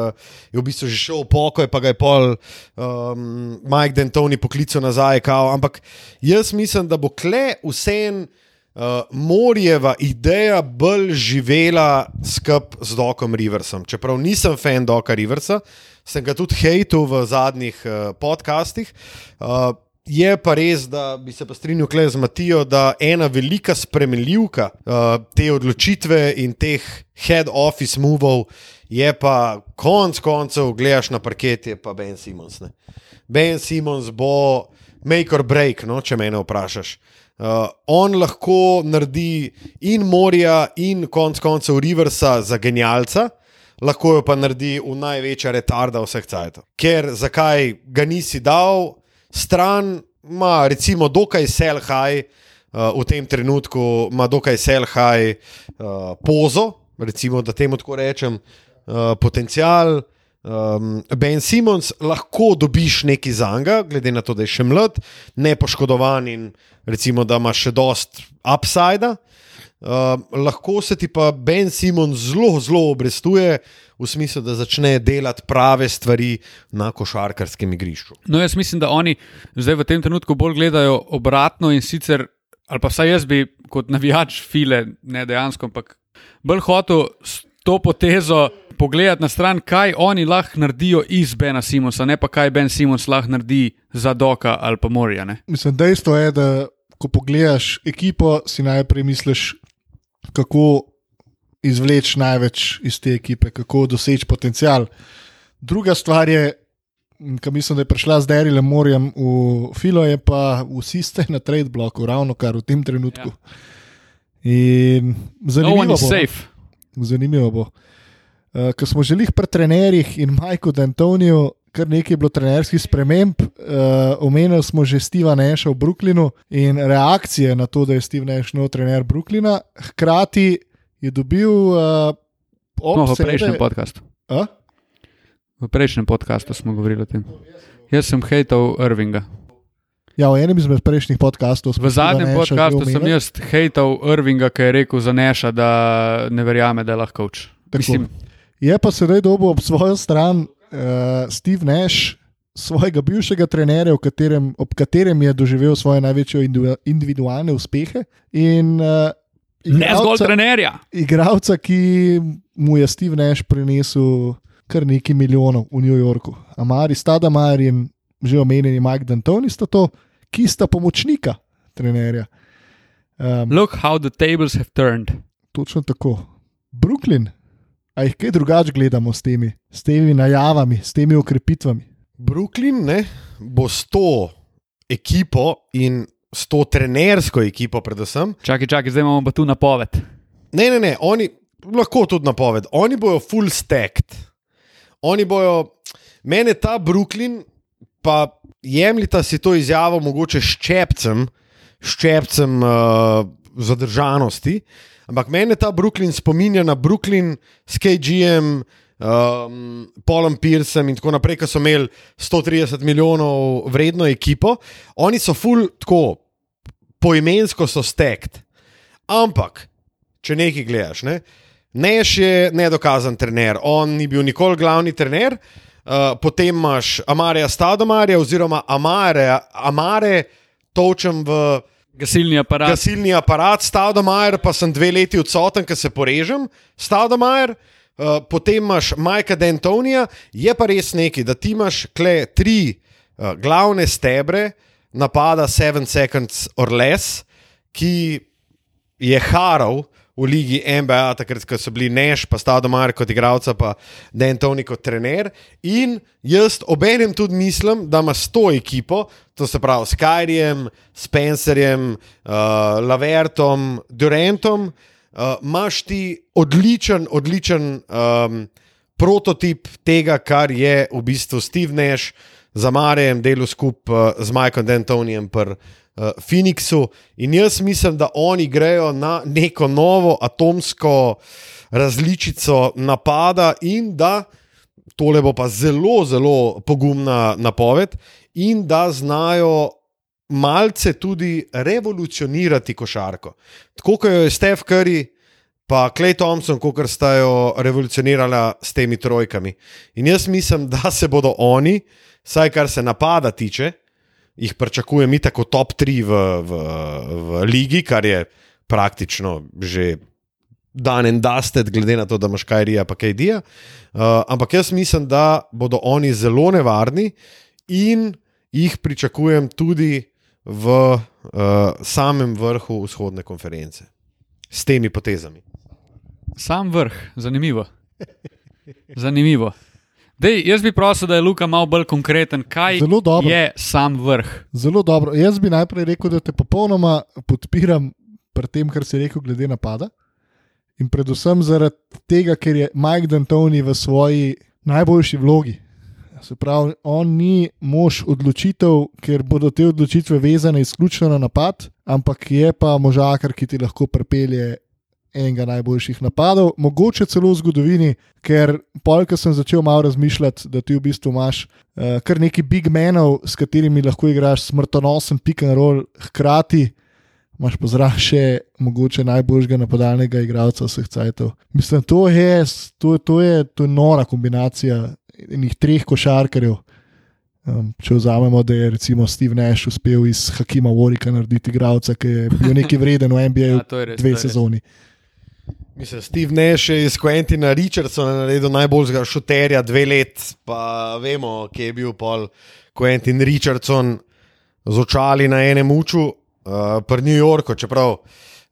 je v bistvu že šel v pokoj, pa ga je pol um, Mike Dentoni poklical nazaj. Kao. Ampak jaz mislim, da bo kle vsem. Uh, Morjeva ideja bolj živela skupaj z Dokom Riversom. Čeprav nisem fan Doka Riversa, sem ga tudi hejtil v zadnjih uh, podcastih. Uh, Je pa res, da bi se pa strinjal z Matijo, da ena velika spremenljivka uh, te odločitve in teh head office movov je pa konec koncev, gledaš na parket, je pa Ben Simons. Ne. Ben Simons bo make or break, no, če me vprašaš. Uh, on lahko naredi in Morja, in konec koncev Riversa za genialca. Lahko jo pa naredi v največja retarda vseh cajtov. Ker zakaj ga nisi dal, stran ima, recimo, dokaj selhaj, uh, v tem trenutku ima dokaj selhaj uh, pozo, recimo, da temu tako rečem, uh, potencial. Um, ben Simons, lahko dobiš nekaj za njega, glede na to, da je še mlad, ne poškodovan in recimo, da ima še dost upside. Uh, lahko se ti pa Ben Simons zelo, zelo obrestuje v smislu, da začne delati prave stvari na košarkarskem igrišču. No, jaz mislim, da oni zdaj v tem trenutku bolj gledajo obratno in sicer, ali pa vsaj jaz bi kot navijač file, ne dejansko, ampak bolj hotel s to potezo. Pogledati na stran, kaj oni lahko naredijo iz Bena Simonsa, ne pa kaj Ben Simons lahko naredi za Doka ali pa Morja. Mislim, dejstvo je, da ko pogledaš ekipo, si najprej misliš, kako izvleči največ iz te ekipe, kako doseči potencial. Druga stvar je, ki mislim, da je prišla z Derilem Morjem v Filo, je pa vsi ste na trade bloku, ravno kar v tem trenutku. Ja. In zanimivo no bo. No. Zanimivo bo. Uh, Ko smo želeli pri trenerjih in Majku D'Antoniju, kar nekaj je bilo trenerskih sprememb, uh, omenili smo že Steva Neša v Brooklynu in reakcije na to, da je Steve Neš nov trener Brooklyna, hkrati je dobil uh, no, v prejšnjem podkastu. V prejšnjem podkastu smo govorili o tem. Jaz sem hejtal Irvinga. Ja, v enem izmed prejšnjih podkastov smo. V zadnjem podkastu sem jaz hejtal Irvinga, ki je rekel za Neša, da ne verjame, da je lahko uč. Je pa sedaj dobil ob svojo stran uh, Steve Nash, svojega bivšega trenerja, katerem, ob katerem je doživel svoje največje individualne uspehe. In, uh, Ne zgolj trenerja. Igravca, ki mu je Steve Nash prinesel kar nekaj milijonov v New Yorku. Amari Stadamar in že omenjeni Mike D'Antoni sta to, ki sta pomočnika trenerja. Um, Look how the tables have turned. Točno tako. Brooklyn, a jih kaj drugače gledamo s temi, s temi najavami, s temi ukrepitvami. Brooklyn ne, bo s to ekipo in s to trenersko ekipo, predvsem. Čakaj, čakaj, zdaj imamo pa tu napoved. Ne, ne, ne, oni lahko tudi napoved. Oni bojo full stacked. Oni bojo, meni ta Brooklyn, pa jemljita si to izjavo, mogoče ščepcem, ščepcem uh, zadržanosti. Ampak meni ta Brooklyn spominja na Brooklyn s KGM, um, Polom Pearsom in tako naprej, ki so imeli 130 milijonov vredno ekipo. Oni so full tako poimensko so stekt. Ampak, če nekaj gledaš, ne? Neš je nedokazan trener, on ni bil nikoli glavni trener, uh, potem imaš Amarja Stadomarja, oziroma Amare, Amare točem v Gasilni aparat. gasilni aparat, Stadomajer, pa sem dve leti odsoten, ker se porežem, Stadomajer. Uh, potem imaš Majka Dentonija, je pa res neki, da ti imaš kle tri uh, glavne stebre napada Seven Seconds or Less, ki je haral v ligi NBA, takrat, ko so bili Neš, pa Stadomar kot igralca, pa Dentoni kot trener. In jaz obenem tudi mislim, da ima s to ekipo, to se pravi s Kajrijem, Spencerjem, uh, Lavertom, Durantom, uh, imaš ti odličen, odličen um, prototip tega, kar je v bistvu Steve Nash za Marjem delo skupaj uh, z Michaelom Dentonijem. Uh, Phoenixu in jaz mislim, da oni grejo na neko novo atomsko različico napada, in da tole bo pa zelo, zelo pogumna napoved, in da znajo malce tudi revolucionirati košarko. Tako kot je Steph Curry. Pa Klej Thompson, kot sta jo revolucionirala s temi trojkami. In jaz mislim, da se bodo oni, vsaj kar se napada tiče, jih pričakujem, tako top 3 v, v, v ligi, kar je praktično že dan in dusted, glede na to, da imaš kaj rija, pa kaj dija. Uh, ampak jaz mislim, da bodo oni zelo nevarni in jih pričakujem tudi v uh, samem vrhu vzhodne konference s temi potezami. Sam vrh, zanimivo. Zanimivo. Dej, jaz bi prosil, da je Luka malo bolj konkreten, kaj je sam vrh. Zelo dobro. Jaz bi najprej rekel, da te popolnoma podpiram pri tem, kar si rekel, glede napada. In predvsem zaradi tega, ker je Mike D'Antoni v svoji najboljši vlogi. Se pravi, on ni mož odločitev, ker bodo te odločitve vezane izključno na napad, ampak je pa možakar, ki ti lahko pripelje enega najboljših napadov, mogoče celo v zgodovini, ker polk sem začel malo razmišljati, da ti v bistvu imaš uh, kar nekaj big menov, s katerimi lahko igraš smrtonosen pick and roll, hkrati imaš pa zraven še mogoče najboljšega napadalnega igralca vseh cajtov. Mislim, to je, to, to je, to je nora kombinacija enih treh košarkarjev. Um, če vzamemo, da je recimo Steve Nash uspel iz Hakima Warika narediti igralca, ki je bil neki vreden v NBA <laughs> Ja, je res, dve je res. Mislim, Steve Nash je iz Quentina Richardsona naredil najboljšega šuterja dve let, pa vemo, kje je bil pol Quentin Richardson z očali na enem uču, uh, pri New Yorku, čeprav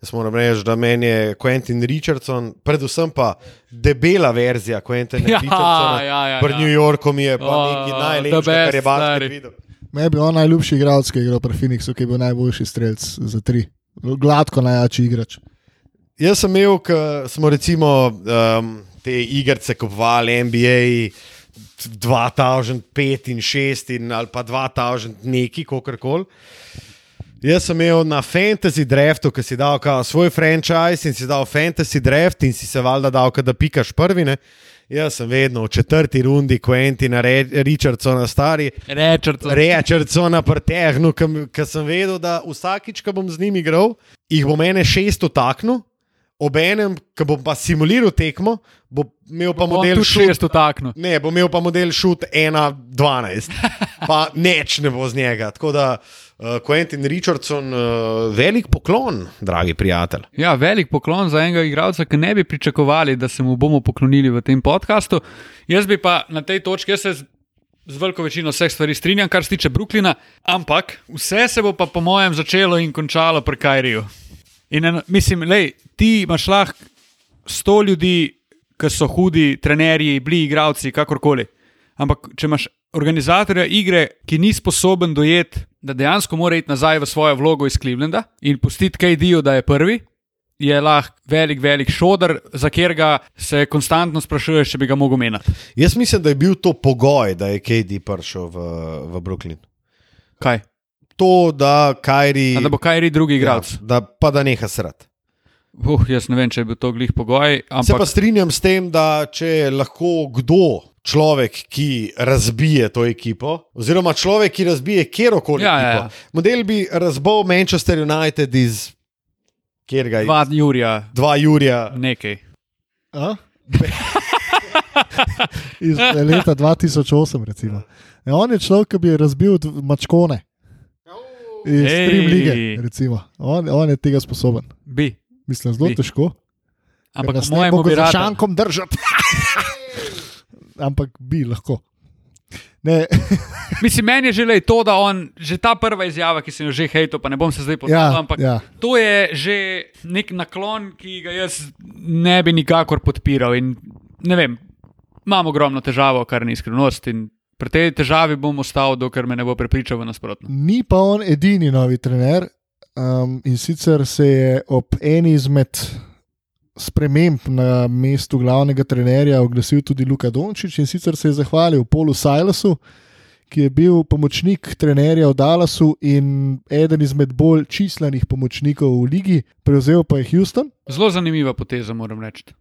jaz moram reči, da meni je Quentin Richardson, predvsem pa debela verzija Quentina <laughs> Ja, Richardsona. ja, ja, Pri ja. New Yorku mi je pa Oh, nekaj najlepšega, kar je basket videl. Me bi on najljubši igralec, ki je igral pri Phoenixu, ki je bil najboljši strelec za tri. Gladko najjači igrač. Jaz sem imel, ko smo recimo um, te igrice kupovali, NBA 2005 in 6 in ali pa 2000 neki, kako koli. Jaz sem imel na fantasy draftu, ki si dal svoj franchise in si dal fantasy draft in si se valjda dal, da pikaš prvi. Ne? Jaz sem vedno v četrti rundi Quentina Re- Richardsona stari. Rečer, Rečercona pretehnil, ker sem vedel, da vsakič, ko bom z njim igral, jih bo mene šest utaknil, obenem, ko bom pa simuliral tekmo, bo imel pa model šest šest. utaknil. Ne, bo imel pa model šut 1-12, pa neč ne bo z njega. Tako da uh, Quentin Richardson, uh, velik poklon, dragi prijatelj. Ja, velik poklon za enega igralca, ki ne bi pričakovali, da se mu bomo poklonili v tem podkastu. Jaz bi pa na tej točki, jaz se z veliko večino vseh stvari strinjam, kar se tiče Brooklyna, ampak vse se bo pa po mojem začelo in končalo pri Kajriju. In eno, mislim, lej, ti imaš lahko sto ljudi, ki so hudi, trenerji, bili igralci, kakorkoli. Ampak če imaš organizatorja igre, ki ni sposoben dojeti, da dejansko mora iti nazaj v svojo vlogo iz Clevelanda in pustiti KD-ju, da je prvi, je lahko velik, velik šodr, za katerega se konstantno sprašuješ, če bi ga mogel menjati. Jaz mislim, da je bil to pogoj, da je KD prišel v, v Brooklyn. Kaj? To, da Kajri. A da bo Kajri drugi igralec. Ja, da, pa da neha srati. Uh, jaz ne vem, če je bil to glih pogoj. Se pa Ampak strinjam s tem, da če lahko kdo, človek, ki razbije to ekipo, oziroma človek, ki razbije kjerkoli Ja, ekipo, ja, ja. model bi razbil Manchester United iz kjer ga je. dva Jurija, Dva Jurija. nekaj. A? iz leta 2008. Recimo. E, on je človek, ki bi razbil mačkone iz. Stream lige. recimo. On, on je tega sposoben. Bi. Mislim, zelo Bi. težko. Ampak nas ne mogo rad. šankom držati. <laughs> Ampak bi lahko. <laughs> Mislim, meni je že to, da on, že ta prva izjava, ki sem jo že hejtel, pa ne bom se zdaj ja, ponavljal, ampak ja. to je že nek naklon, ki ga jaz ne bi nikakor podpiral. In, ne vem, imam ogromno težavo, kar ni skrivnost. In pri tej težavi bom ostal, dokler me ne bo prepričal v nasprotno. Ni pa on edini novi trener. Um, in sicer se je ob eni izmed sprememb na mestu glavnega trenerja oglasil tudi Luka Dončić in sicer se je zahvalil Polu Silasu, ki je bil pomočnik trenerja v Dallasu in eden izmed bolj čislenih pomočnikov v ligi, prevzel pa je Houston. Zelo zanimiva poteza, moram reči.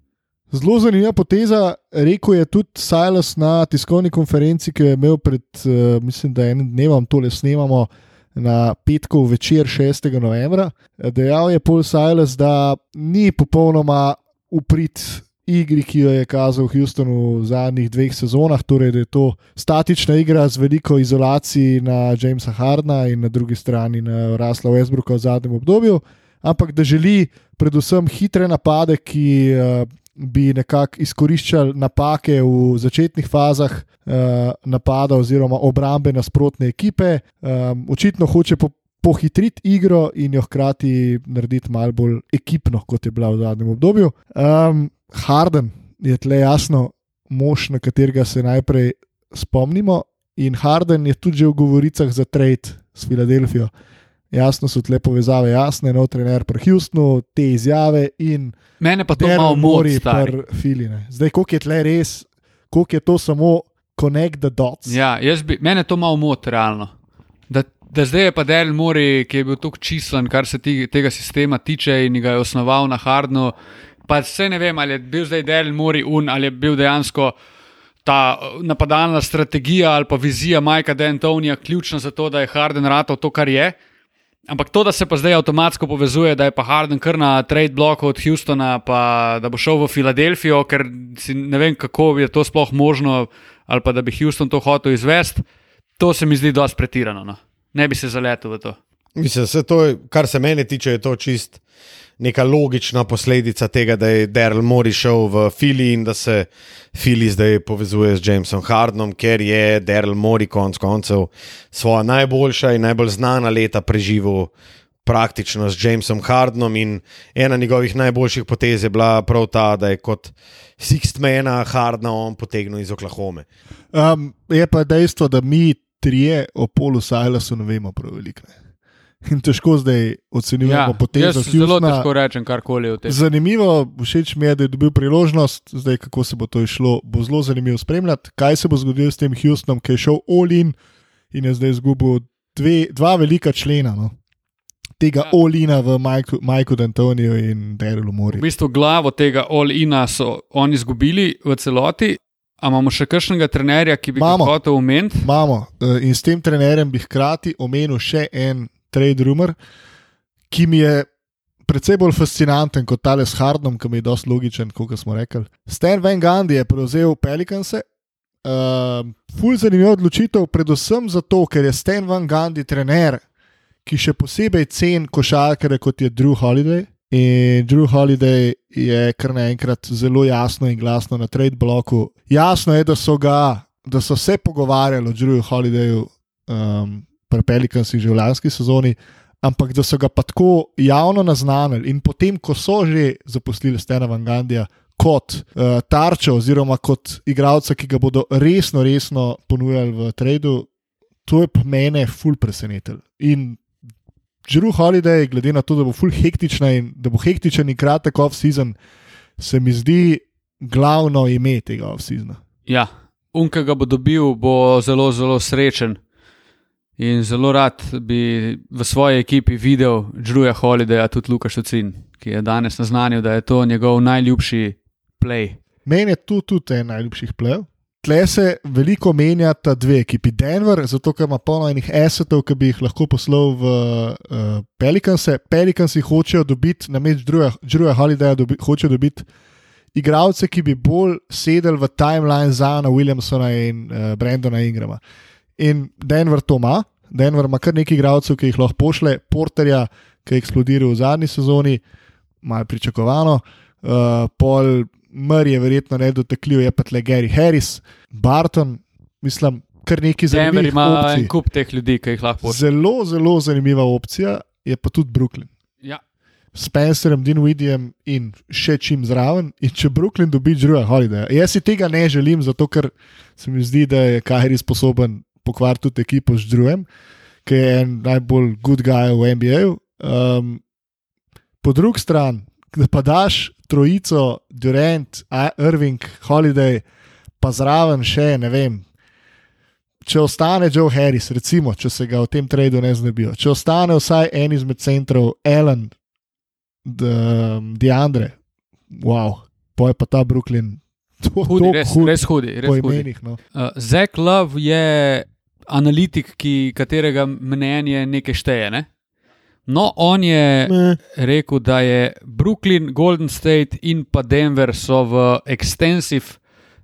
Zelo zanimiva poteza, rekel je tudi Silas na tiskovni konferenci, ki jo je imel pred, uh, mislim, da enim dnevom, tole snemamo na petkov večer 6. novembra. Dejal je Paul Silas, da ni popolnoma uprit igri, ki jo je kazal Houstonu v zadnjih dveh sezonah, torej da je to statična igra z veliko izolacij na Jamesa Hardna in na drugi strani na Rasla Westbrooka v zadnjem obdobju, ampak da želi predvsem hitre napade, ki uh, bi nekako izkoriščali napake v začetnih fazah uh, napada oziroma obrambe nasprotne ekipe. Um, očitno hoče po, pohitriti igro in jo hkrati narediti malo bolj ekipno, kot je bila v zadnjem obdobju. Um, Harden je tle jasno mož, na katerega se najprej spomnimo, in Harden je tudi že v govoricah za trade s Filadelfijo. Jasno so tle povezave, jasne, nov trener pri Houstonu, te izjave in Mene pa to malo mori, stari. pri Filine. Zdaj, koliko je tle res, koliko je to samo connect the dots. Ja, bi, mene to malo moti, realno. Da, da zdaj je pa Daryl Mori, ki je bil tako čislen, kar se ti, tega sistema tiče in ga je osnoval na Hardnu. Pa vse ne vem, ali je bil zdaj Daryl Mori un, ali je bil dejansko ta eh, napadalna strategija ali pa vizija Majka D'Antonija ključna za to, da je Harden ratal to, kar je. Ampak to, da se pa zdaj avtomatsko povezuje, da je pa Harden kar na trade bloku od Houstona, pa da bo šel v Filadelfijo, ker si ne vem, kako je to sploh možno, ali pa da bi Houston to hotel izvesti, to se mi zdi dosti pretirano. No. Ne bi se zaletel v to. Mislim, se to, je- kar se mene tiče, je to čist neka logična posledica tega, da je Daryl Mori šel v Fili in da se Fili zdaj povezuje z Jamesom Hardnom, ker je Daryl Mori konec koncev svoja najboljša in najbolj znana leta preživel. Praktično s Jamesom Hardnom in ena njegovih najboljših potez je bila prav ta, da je kot Sixtmana Hardna on potegnil iz Oklahome. Um, je pa dejstvo, da mi trije o Polu Silasu ne vemo prav veliko. ne. In težko zdaj ocenjujemo Ja, potezo zelo Houstona. težko rečem karkoli o tem. Zanimivo, všeč mi je, da je dobil priložnost, zdaj kako se bo to išlo, bo zelo zanimivo spremljati, kaj se bo zgodilo s tem Houstonom, ki je šel Olin in je zdaj izgubil dve, dva velika člena. No. Tega Ja. Olina v Majku, D'Antoniju in Darylu V Moriju. bistvu glavo tega All-Ina so oni izgubili v celoti. A imamo še kakšnega trenerja, ki bi ga Imamo. hotel omeniti? Imamo eh, in s tem trenerjem bi hkrati omenil še en trade rumor, ki mi je precej bolj fascinanten kot tale s Hardom, ki mi je dosti logičen, kot smo rekli. Stan Van Gundy je prevzel Pelikanse. Uh, ful zanimiva odločitev, predvsem zato, ker je Stan Van Gundy trener, ki še posebej cen košarkare kot je Drew Holiday. In Drew Holiday je kar naenkrat zelo jasno in glasno na trade bloku. Jasno je, da so, ga, da so se pogovarjali o Drewu Holidayu, um, pri Pelikansih že v lanski sezoni, ampak da so ga pa tako javno naznanili in potem, ko so že zaposlili Stena Van Gandija kot uh, tarčo oziroma kot igralca, ki ga bodo resno, resno ponujali v tradu, to je pa mene ful presenetilo. In Drew Holiday, glede na to, da bo full hektična in da bo hektičen in kratek off-season, se mi zdi glavno ime tega off-seasona. Ja, unka ga bo dobil, bo zelo, zelo srečen. In zelo rad bi v svoji ekipi videl Džruja Holidaya, tudi Lukaš Ocin, ki je danes naznanil, da je to njegov najljubši play. Meni je tu tudi en najljubših plev. Tle se veliko menjata dve ekipi. Denver, zato ker ima polno enih esetov, ki bi jih lahko poslal v uh, Pelikanse. Pelikansi hočejo dobiti, na mestu Druja Holidaya, dobi, hočejo dobiti igralce, ki bi bolj sedeli v timeline Zana Williamsona in uh, Brendona Ingrama. In Denver to ima, Denver ima kar nekaj igralcev, ki jih lahko pošle, Porterja, ki je eksplodiral v zadnji sezoni, malo pričakovano, uh, pol Mr je verjetno nedotekljiv, je pa tle Gary Harris, Barton, mislim, kar nekaj Denver zanimivih ima opcij. en kup teh ljudi, ki jih lahko pošlje. Zelo, zelo zanimiva opcija je pa tudi Brooklyn. Ja. S Spencerem, Dinwiddiem in še čim zraven. In če Brooklyn dobi Drewa Holidaya, jaz si tega ne želim, zato ker se mi zdi, da je Kajri sposoben pokvariti tudi ekipo z Drewem, ki je en najbolj good guy v NBA. Um, po drugi strani, da pa daš trojico, Durant, Irving, Holiday, pa zraven še ne vem. Če ostane Joe Harris, recimo, če se ga v tem tradu ne znebijo, če ostane vsaj en izmed centrov, Ellen, Deandre, wow, poje pa ta Brooklyn. To, Hudi, to res, hud res hudi. Res hudi. imenih. No. Uh, Zek Love je analitik, ki, katerega mnenje nekaj šteje. Ne? No, on je Ne. rekel, da je Brooklyn, Golden State in pa Denver so v extensive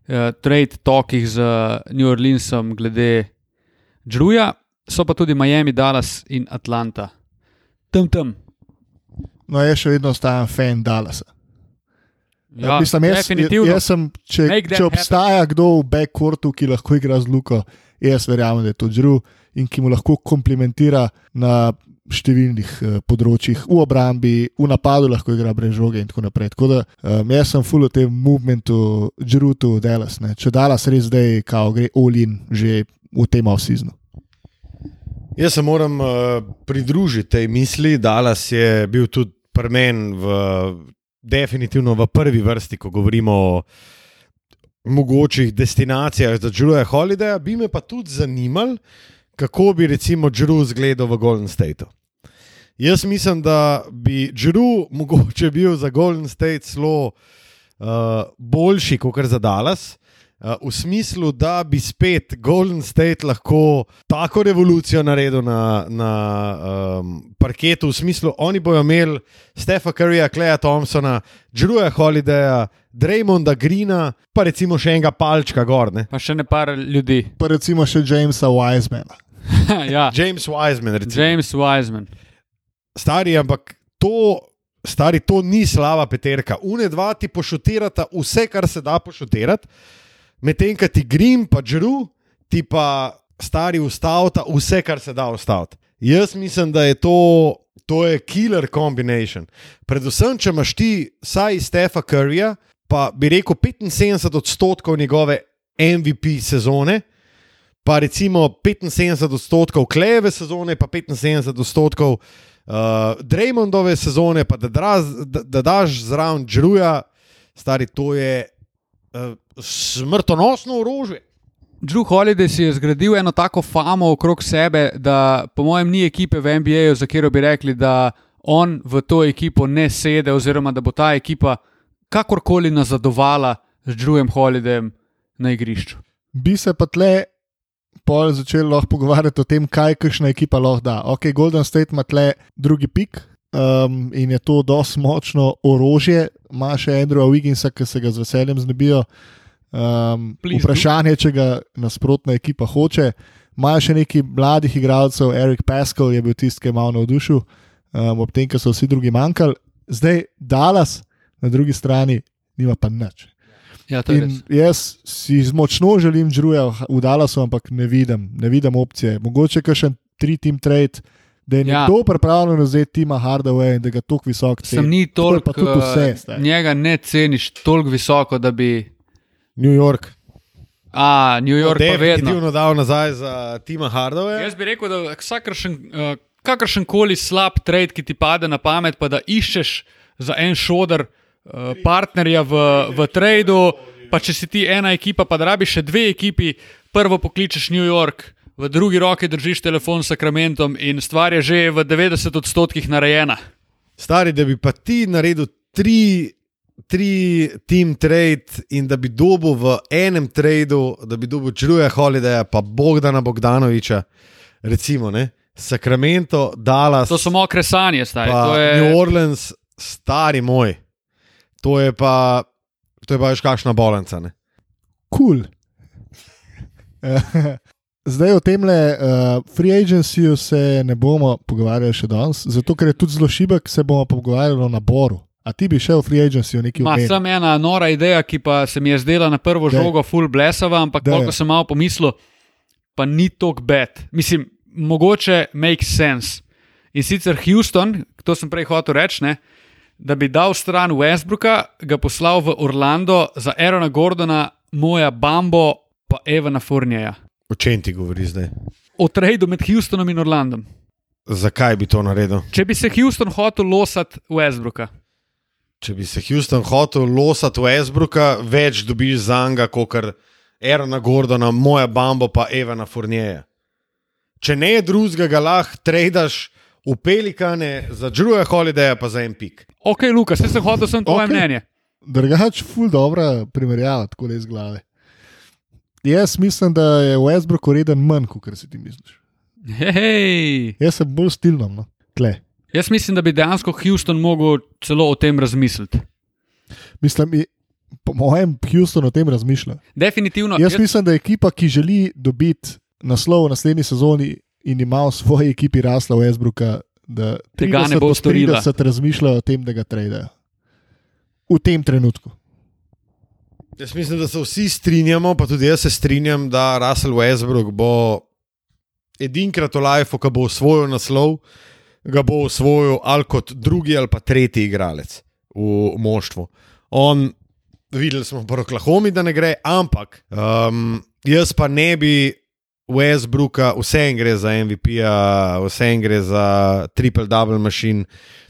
uh, trade talkih z New Orleansom glede Druja, so pa tudi Miami, Dallas in Atlanta. Tam tam. no, jaz še vedno ostajam fan Dallasa. Ja, Mislim, jaz, definitivno. jaz sem, če, če obstaja kdo v backcourtu, ki lahko igra z Luko, jaz verjamem, da je to Drew in ki mu lahko komplementira na številnih uh, področjih, v obrambi, v napadu lahko igra brez žoge in tako naprej. Tako da um, jaz sem full v tem movementu, Drew-tu Dallas. Ne. Če Dallas res zdaj kao, gre Olin že v tem off-seasonu. Jaz se moram uh, pridružiti tej misli. Dallas je bil tudi pri meni v, definitivno v prvi vrsti, ko govorimo o mogočih destinacijah za Drewa Holidaya. Bi me pa tudi zanimalo, kako bi recimo Drew izgledal v Golden Stateu. Jaz mislim, da bi Drew mogoče bil za Golden State celo uh, boljši kot za Dallas. Uh, v smislu, da bi spet Golden State lahko tako revolucijo naredil na, na um, parketu, v smislu, oni bodo imeli Stefa Curryja, Kleja Thompsona, Drewa Holidaya, Draymonda Greena, pa recimo še enega palčka gor. Ne? Pa še ne par ljudi. Pa recimo še Jamesa Wisemana. <laughs> ja. James Wiseman, recimo. James Wiseman. Stari, ampak to, stari, to ni slaba peterka. Une dva ti pošutirata vse, kar se da pošutirati, medtem ko ti Grim, pa Džru, ti pa stari ustavita vse, kar se da ustaviti. Jaz mislim, da je to, to je killer combination. Predvsem, če imaš ti, saj Stefa Curryja, pa bi rekel 75 odstotkov njegove MVP sezone. Pa recimo 75 odstotkov kleve sezone, pa 75 odstotkov uh, Draymondove sezone, pa da, draz, da, da daš zraven Džruja, stari, to je uh, smrtonosno orožje. Drew Holiday si je zgradil eno tako famo okrog sebe, da po mojem ni ekipe v NBA-ju, za katero bi rekli, da on v to ekipo ne sede, oziroma da bo ta ekipa kakorkoli nazadovala z Drewem Holidayem na igrišču. Bi se pa tle pol začeli lahko pogovarjati o tem, kaj kakšna ekipa lahko da. Ok, Golden State ima tle drugi pik. Um, in je to dosti močno orožje, ima še Andrewa Wigginsa, ki se ga z veseljem znebijo. Um, Please vprašanje, če ga nasprotna ekipa hoče. Imajo še nekaj mladih igralcev, Erik Pascal je bil tisti, ki je malo navdušil, um, ob tem, ko so vsi drugi manjkali. Zdaj Dallas na drugi strani nima pa nič. Ja, to je jaz si močno želim Džruja v Dallasu, ampak ne vidim, ne vidim opcije. Mogoče še en tri-team trade, da je Ja. nekdo pripravljen vzeti Tima Hardaway in da ga tako visoko Sem ceni. ni To je pa toliko, tudi vse, zdaj. njega ne ceniš toliko visoko, da bi. New York. A, New York pa vedno. Definitivno dal nazaj za Tima Hardaway. Jaz bi rekel, da vsakršen, uh, kakršen koli slab trade, ki ti pade na pamet, pa da iščeš za en šodr uh, partnerja v, v tradu, pa če si ti ena ekipa, pa da rabiš še dve ekipi, prvo pokličeš New York, v drugi roki držiš telefon s Sakramentom in stvar je že v 90 odstotkih narejena. Stari, da bi pa ti naredil tri, tri team trade in da bi dobil v enem tradu, da bi dobil Džruja Holidaya, pa Bogdana Bogdanoviča, recimo, ne? Sacramento, Dallas, To so mokre sanje, stari. To New je, Orleans, stari moj. To je pa To je pa veš kakšna bolenca. Ne? Kul. Cool. <laughs> Zdaj o tem le uh, free agencyju se ne bomo pogovarjali še danes, zato ker je tudi zelo šibek, se bomo pogovarjali o naboru. A ti bi šel v free agency v neki Ma, sem ena nora ideja, ki pa se mi je zdela na prvo Daj. žogo full blesava, ampak ko sem malo pomislil, pa ni tok bed. Mislim, mogoče make sense. In sicer Houston, to sem prej hotel reči, ne, da bi dal stran Westbrooka, ga poslal v Orlando za Aerona Gordona, moja Bambo pa Evana Fournija. O čem ti govori zdaj? O tradu med Houstonom in Orlandom. Zakaj bi to naredil? Če bi se Houston hotel losati Westbrooka. Če bi se Houston hotel losati Westbrooka, več dobiš za njega, kot kar Erona Gordona, moja Bambo pa Evana Fournija. Če ne drugega, ga lahko tradaš v Pelikane za Drewa Holidaya, pa za en pik. Ok, Lukas, jaz sem hotel sem tvoje okay. mnenje. Drugač, ful dobra primerjava, tako le iz glave. Jaz mislim, da je Westbrook ureden manj, kot si ti misliš. Hej, Jaz sem bolj stilno, no. Tle. Jaz mislim, da bi dejansko Houston mogel celo o tem razmisliti. Mislim, i- po mojem, Houston o tem razmišlja. Definitivno. Jaz mislim, da je ekipa, ki želi dobiti naslov v naslednji sezoni in ima v svoji ekipi rasla Westbrooka, da Tega ne 30 bo storila. 30 razmišlja o tem, da ga tradejo. V tem trenutku. Jaz mislim, da se vsi strinjamo, pa tudi jaz se strinjam, da Russell Westbrook bo edinkrat v lifeu, ko bo osvojil naslov, ga bo osvojil ali kot drugi ali pa tretji igralec v moštvu. On, videli smo v Oklahomi, da ne gre, ampak um, jaz pa ne bi Westbrooka, vse en gre za MVP-ja, vse en gre za triple-double mašin.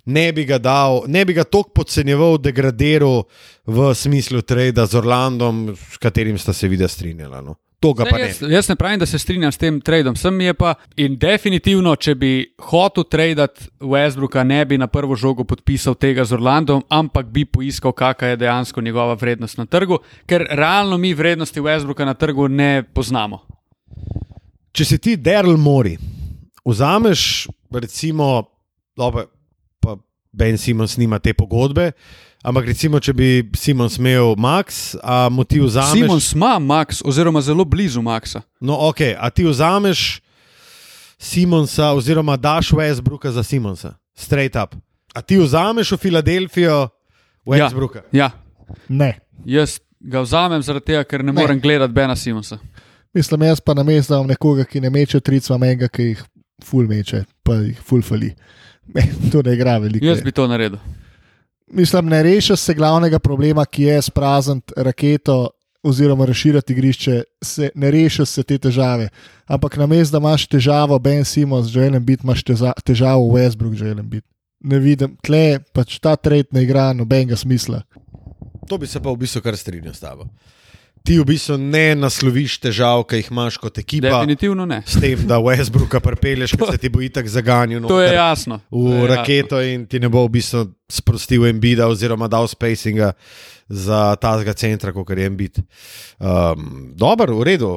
Ne bi ga dal, ne bi ga toliko podcenjeval, degradiral v smislu trada z Orlandom, s katerim sta se videla strinjala. No. To ga pa ne. jaz, jaz ne pravim, da se strinjam s tem tradom. Sem je pa in definitivno, če bi hotel tradati Westbrooka, ne bi na prvo žogo podpisal tega z Orlandom, ampak bi poiskal, kakšna je dejansko njegova vrednost na trgu, ker realno mi vrednosti Westbrooka na trgu ne poznamo. Če si ti Daryl Mori, vzameš recimo, dobro, pa Ben Simons nima te pogodbe, ampak recimo, če bi Simons imel Max, a mu ti vzameš. Simons ima Max, oziroma zelo blizu Maxa. No, ok, a ti vzameš Simonsa, oziroma daš Westbrooka za Simonsa, straight up. A ti vzameš v Filadelfijo Westbrooka? Ja, Ne. jaz ga vzamem zaradi tega, ker ne, Ne. morem gledati Bena Simonsa. Mislim, jaz pa na mestu imam nekoga, ki ne meče tricva menga, ki jih ful meče, pa jih ful fali. <laughs> Ne, to ne igra veliko. Jaz bi to naredil. Mislim, ne rešiš se glavnega problema, ki je sprazniti raketo oziroma razširiti igrišče, se, ne rešiš se te težave. Ampak na mestu, da imaš težavo, Ben Simons, želim biti, imaš težavo Westbrook, želim biti. Ne vidim, tle pač ta trend ne igra nobenega smisla. To bi se pa v bistvu kar strinjal s tabo. Ti v bistvu ne nasloviš težav, ki jih imaš kot ekipa. Definitivno ne. S tem, da Westbrooka pripelješ, ker se ti bo itak zaganjal To je jasno. To v je raketo in ti ne bo v bistvu sprostil Embida oziroma dal spacinga za tazga centra, kot je Embid. Um, Dobro, v redu.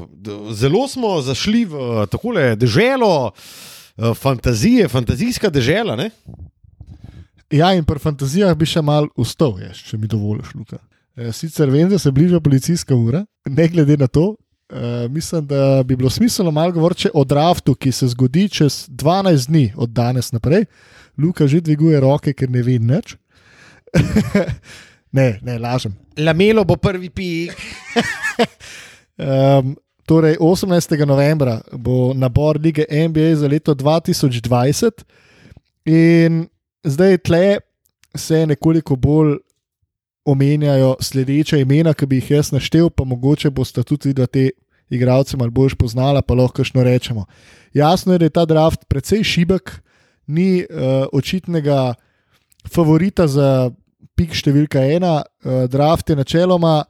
Zelo smo zašli v takole deželo eh, fantazije, fantazijska dežela. Ne? Ja, in pri fantazijah bi še mal ustal, če mi dovoliš, Luka. E, Sicer vem, da se bliža policijska ura, ne glede na to, e, mislim, da bi bilo smiselno malo govoriti o draftu, ki se zgodi čez 12 dni od danes naprej. Luka že dviguje roke, ker ne ve nič. <laughs> ne, ne, lažem. Lamelo bo prvi pik. <laughs> Um, torej, 18. novembra bo nabor lige NBA za leto 2020, in zdaj tle se nekoliko bolj omenjajo sledeče imena, ki bi jih jaz naštel, pa mogoče boste tudi videli te igralce malo bolj poznala, pa lahko kajšno rečemo. Jasno je, da je ta draft precej šibek, ni uh, očitnega favorita za pik številka ena. Uh, draft je načeloma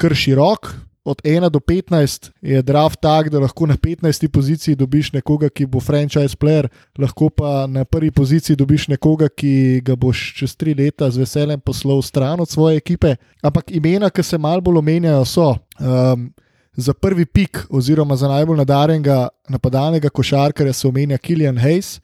kar širok. Od 1 do 15 je draft tak, da lahko na 15. poziciji dobiš nekoga, ki bo franchise player, lahko pa na prvi poziciji dobiš nekoga, ki ga boš čez tri leta z veseljem poslal stran od svoje ekipe. Ampak imena, ki se malo bolj omenjajo, so um, za prvi pik, oziroma za najbolj nadarjenega napadalnega košarkarja, se omenja Kilian Hayes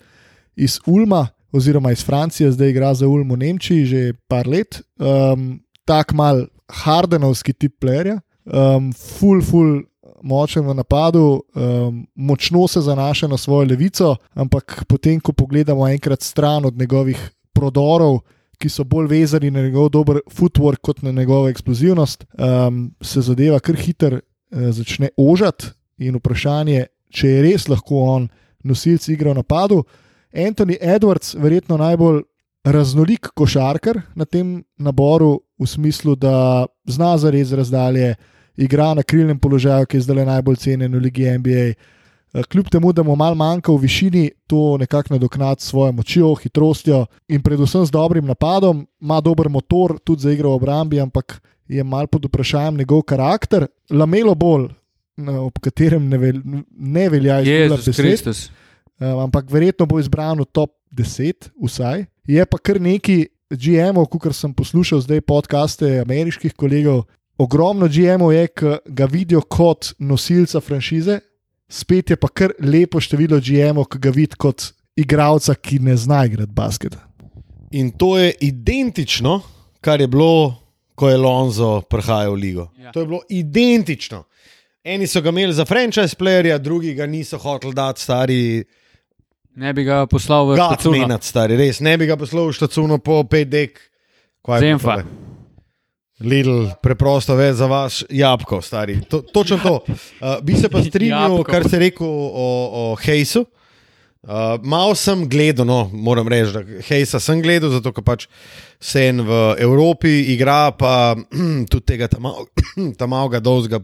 iz Ulma, oziroma iz Francije, zdaj igra za Ulm v Nemčiji že par let. Um, tak mal Hardenovski tip plerja, um, full, full. Močen v napadu, um, močno se zanaša na svojo levico, ampak potem, ko pogledamo enkrat stran od njegovih prodorov, ki so bolj vezani na njegov dober footwork kot na njegovo eksplozivnost, um, se zadeva kar hiter uh, začne ožati. In vprašanje, če je res lahko on nosilc igre v napadu. Anthony Edwards, verjetno najbolj raznolik košarkar na tem naboru, v smislu, da zna za res razdalje, igra na krilnem položaju, ki je zdaj najbolj cenjen v Ligi NBA. Kljub temu, da mu malo manjka v višini, to nekako nadoknadi s svojo močjo, hitrostjo in predvsem z dobrim napadom, ima dober motor tudi za igro v obrambi, ampak je mal pod vprašanjem njegov karakter. Lamelo bolj, ob katerem ne, vel, ne velja izgubljati besed. Um, ampak verjetno bo izbran v top 10, vsaj. Je pa kar neki GM-ov, kot sem poslušal zdaj podcaste ameriških kolegov. Ogromno GM-ov je, ki ga vidijo kot nosilca franšize, spet je pa kar lepo število GM-ov, ki ga vidijo kot igralca, ki ne zna igrati basket. In to je identično, kar je bilo, ko je Lonzo prihajal v ligo. Ja. To je bilo identično. Eni so ga imeli za franchise playerja, drugi ga niso hoteli dati stari. Ne bi ga poslal v Gatmenat, stari, res. Ne bi ga poslal v štacuno po 5D. Zemfa. Lidl, preprosto ve za vas, jabko, stari. To, točno to. <laughs> Uh, bi se pa strinjal, kar si rekel o, o Hejsu. Uh, Mal sem gledal, no, moram reči, da Hejsa sem gledal, zato ker pač sem v Evropi, igra pa <clears throat> tudi tega tam malega dolga.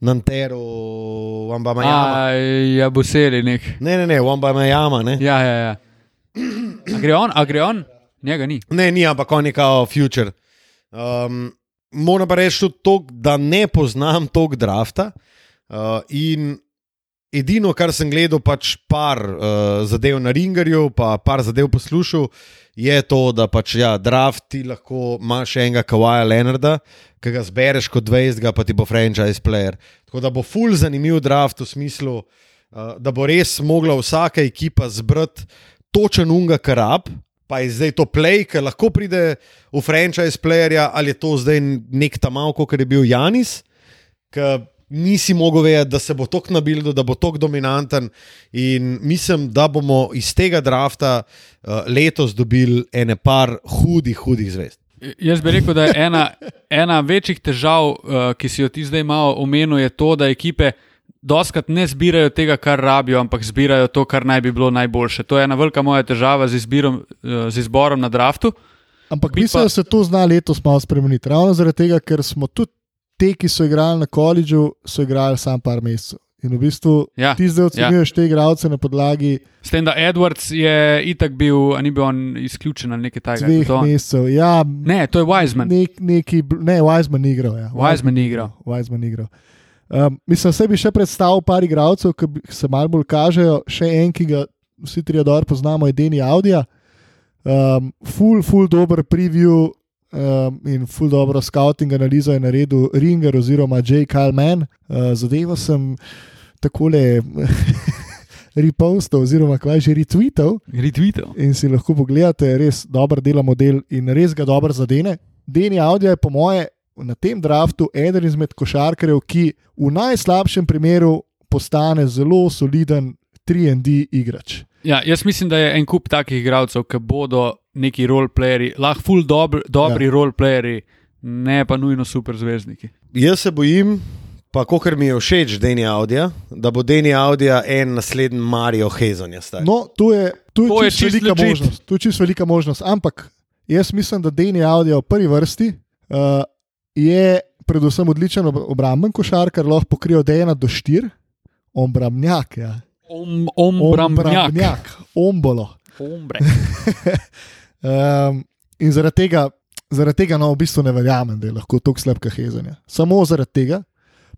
Nanteru, Wamba Majama. Ja, bo seli nek. Ne, ne, ne, Wamba Majama. Ne? Ja, ja, ja. A gre on, a gre on? Njega ni. Ne, ni, ampak on je kao future. Um, moram pa reči tudi to, da ne poznam tog drafta. Uh, in edino, kar sem gledal, pač par uh, zadev na Ringerju, pa par zadev poslušal, je to, da pač ja, draft ti lahko imaš enega Kawaja Leonarda, ki ga zbereš kot 20, pa ti bo franchise player. Tako da bo full zanimiv draft v smislu, uh, da bo res mogla vsaka ekipa zbrati točen unga karab. Pa je zdaj to play, ki lahko pride v franchise playerja, ali je to zdaj nek tam malo, kot je bil Janis, nisi mogel vedeti, da se bo tok nabil, da bo tok dominanten. In mislim, da bomo iz tega drafta uh, letos dobili ene par hudih, hudih zvest. Jaz bi rekel, da je ena, ena večjih težav, uh, ki si jo ti zdaj malo omenil, to, da ekipe doskrat ne zbirajo tega, kar rabijo, ampak zbirajo to, kar naj bi bilo najboljše. To je ena velika moja težava z, izbirom, uh, z izborom na draftu. Ampak mislim, da se to zna letos malo spremeniti. Ravno zaradi tega, ker smo tudi te, ki so igrali na koledžu, so igrali samo par mesecev. In v bistvu Ja, ti zdaj ocenjuješ te igralce na podlagi S tem, da Edwards je itak bil, a ni bil on izključen ali nekaj takega. dveh To mesecev. Ja, Ne, to je Wiseman. nek, neki, ne, Wiseman ni igral. Ja. Wiseman ni igral. Wiseman ni igral. Um, mislim, da bi še predstavil par igralcev, ki se malo bolj kažejo. Še en, ki ga vsi trije dobro poznamo, je Deni Audija. Um, full, full dober preview um, in full dobro scouting analizo je naredil Ringer oziroma J. Kalman. Uh, zadevo sem takole <laughs> repostov oziroma kaj že retweetov Retweetal. in si lahko pogledate, res dober dela model in res ga dobro zadene. Deni Audija je po moje na tem draftu eden izmed košarkarjev, ki v najslabšem primeru postane zelo soliden 3D igrač. Ja, jaz mislim, da je en kup takih igralcev, ki bodo neki roleplayeri, lahko full dobr, dobri ja. roleplayeri, ne pa nujno super zvezdniki. Jaz se bojim, pa koker mi je všeč Deni Audija, da bo Deni Audija en naslednji Mario Hezonja. stari. No, to je, to je, To je čisto čisto velika legit. možnost. To je čisto velika možnost. Ampak jaz mislim, da Deni Audija v prvi vrsti uh, je predvsem odličen ob- obramben košarkar, lahko pokrije od 1 do 4, obrambnjak. Ja. Om. Ombramnjak, ombolo. Ombre. <laughs> Um, in zaradi tega, zaradi tega no, v bistvu ne verjamem, da je lahko tako slab kahezanje. Samo zaradi tega,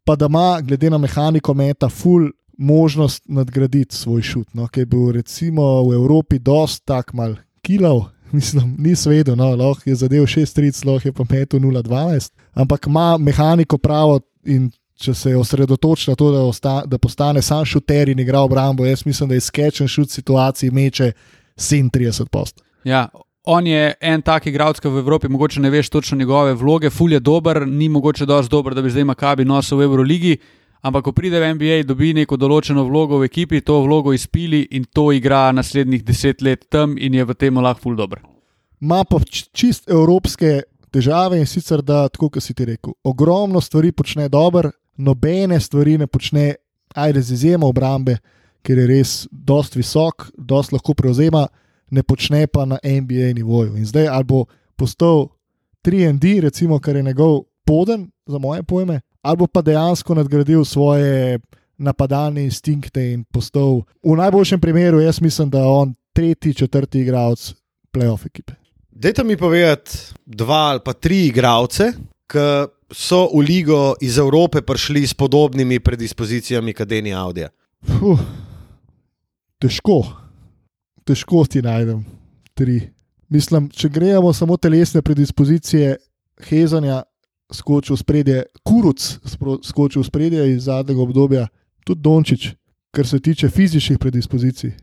pa da ima, glede na mehaniko meta, full možnost nadgraditi svoj šut. No, ki je bil recimo v Evropi dost tak mal kilov. <laughs> Mislim, ni svedel, no, lahko je zadev 6-3, lahko je pa metu 0-12, ampak ima mehaniko pravo in če se osredotoči na to, da, osta, da postane sam šuter in igra obrambo, jaz mislim, da je sketchen šut situaciji meče 37 post. Ja, On je en tak igralec, ki v Evropi mogoče ne veš točno njegove vloge, ful je dober, ni mogoče dosti dober, da bi zdaj Makabi nosil v Euroligi, ampak ko pride v NBA, dobi neko določeno vlogo v ekipi, to vlogo izpili in to igra naslednjih deset let tam in je v tem lahko ful dober. ima pa čist evropske težave in sicer, da, tako kot si ti rekel, ogromno stvari počne dobro, nobene stvari ne počne, ajde z izjemo obrambe, ker je res dost visok, dost lahko prevzema, ne počne pa na NBA nivoju. In zdaj ali bo postal 3D, recimo, kar je njegov poden, za moje pojme, ali bo pa dejansko nadgradil svoje napadalne instinkte in postal v najboljšem primeru, jaz mislim, da on tretji, četrti igralec playoff ekipe. Dajte mi povedati dva ali pa tri igralce, ki so v ligo iz Evrope prišli s podobnimi predispozicijami kot Deni Audija. Fuh, težko, težko ti najdem tri. Mislim, če gremo samo telesne predispozicije, hezanja, skočil spredje, kuruc skočil spredje iz zadnjega obdobja, tudi Dončić, kar se tiče fizičnih predispozicij.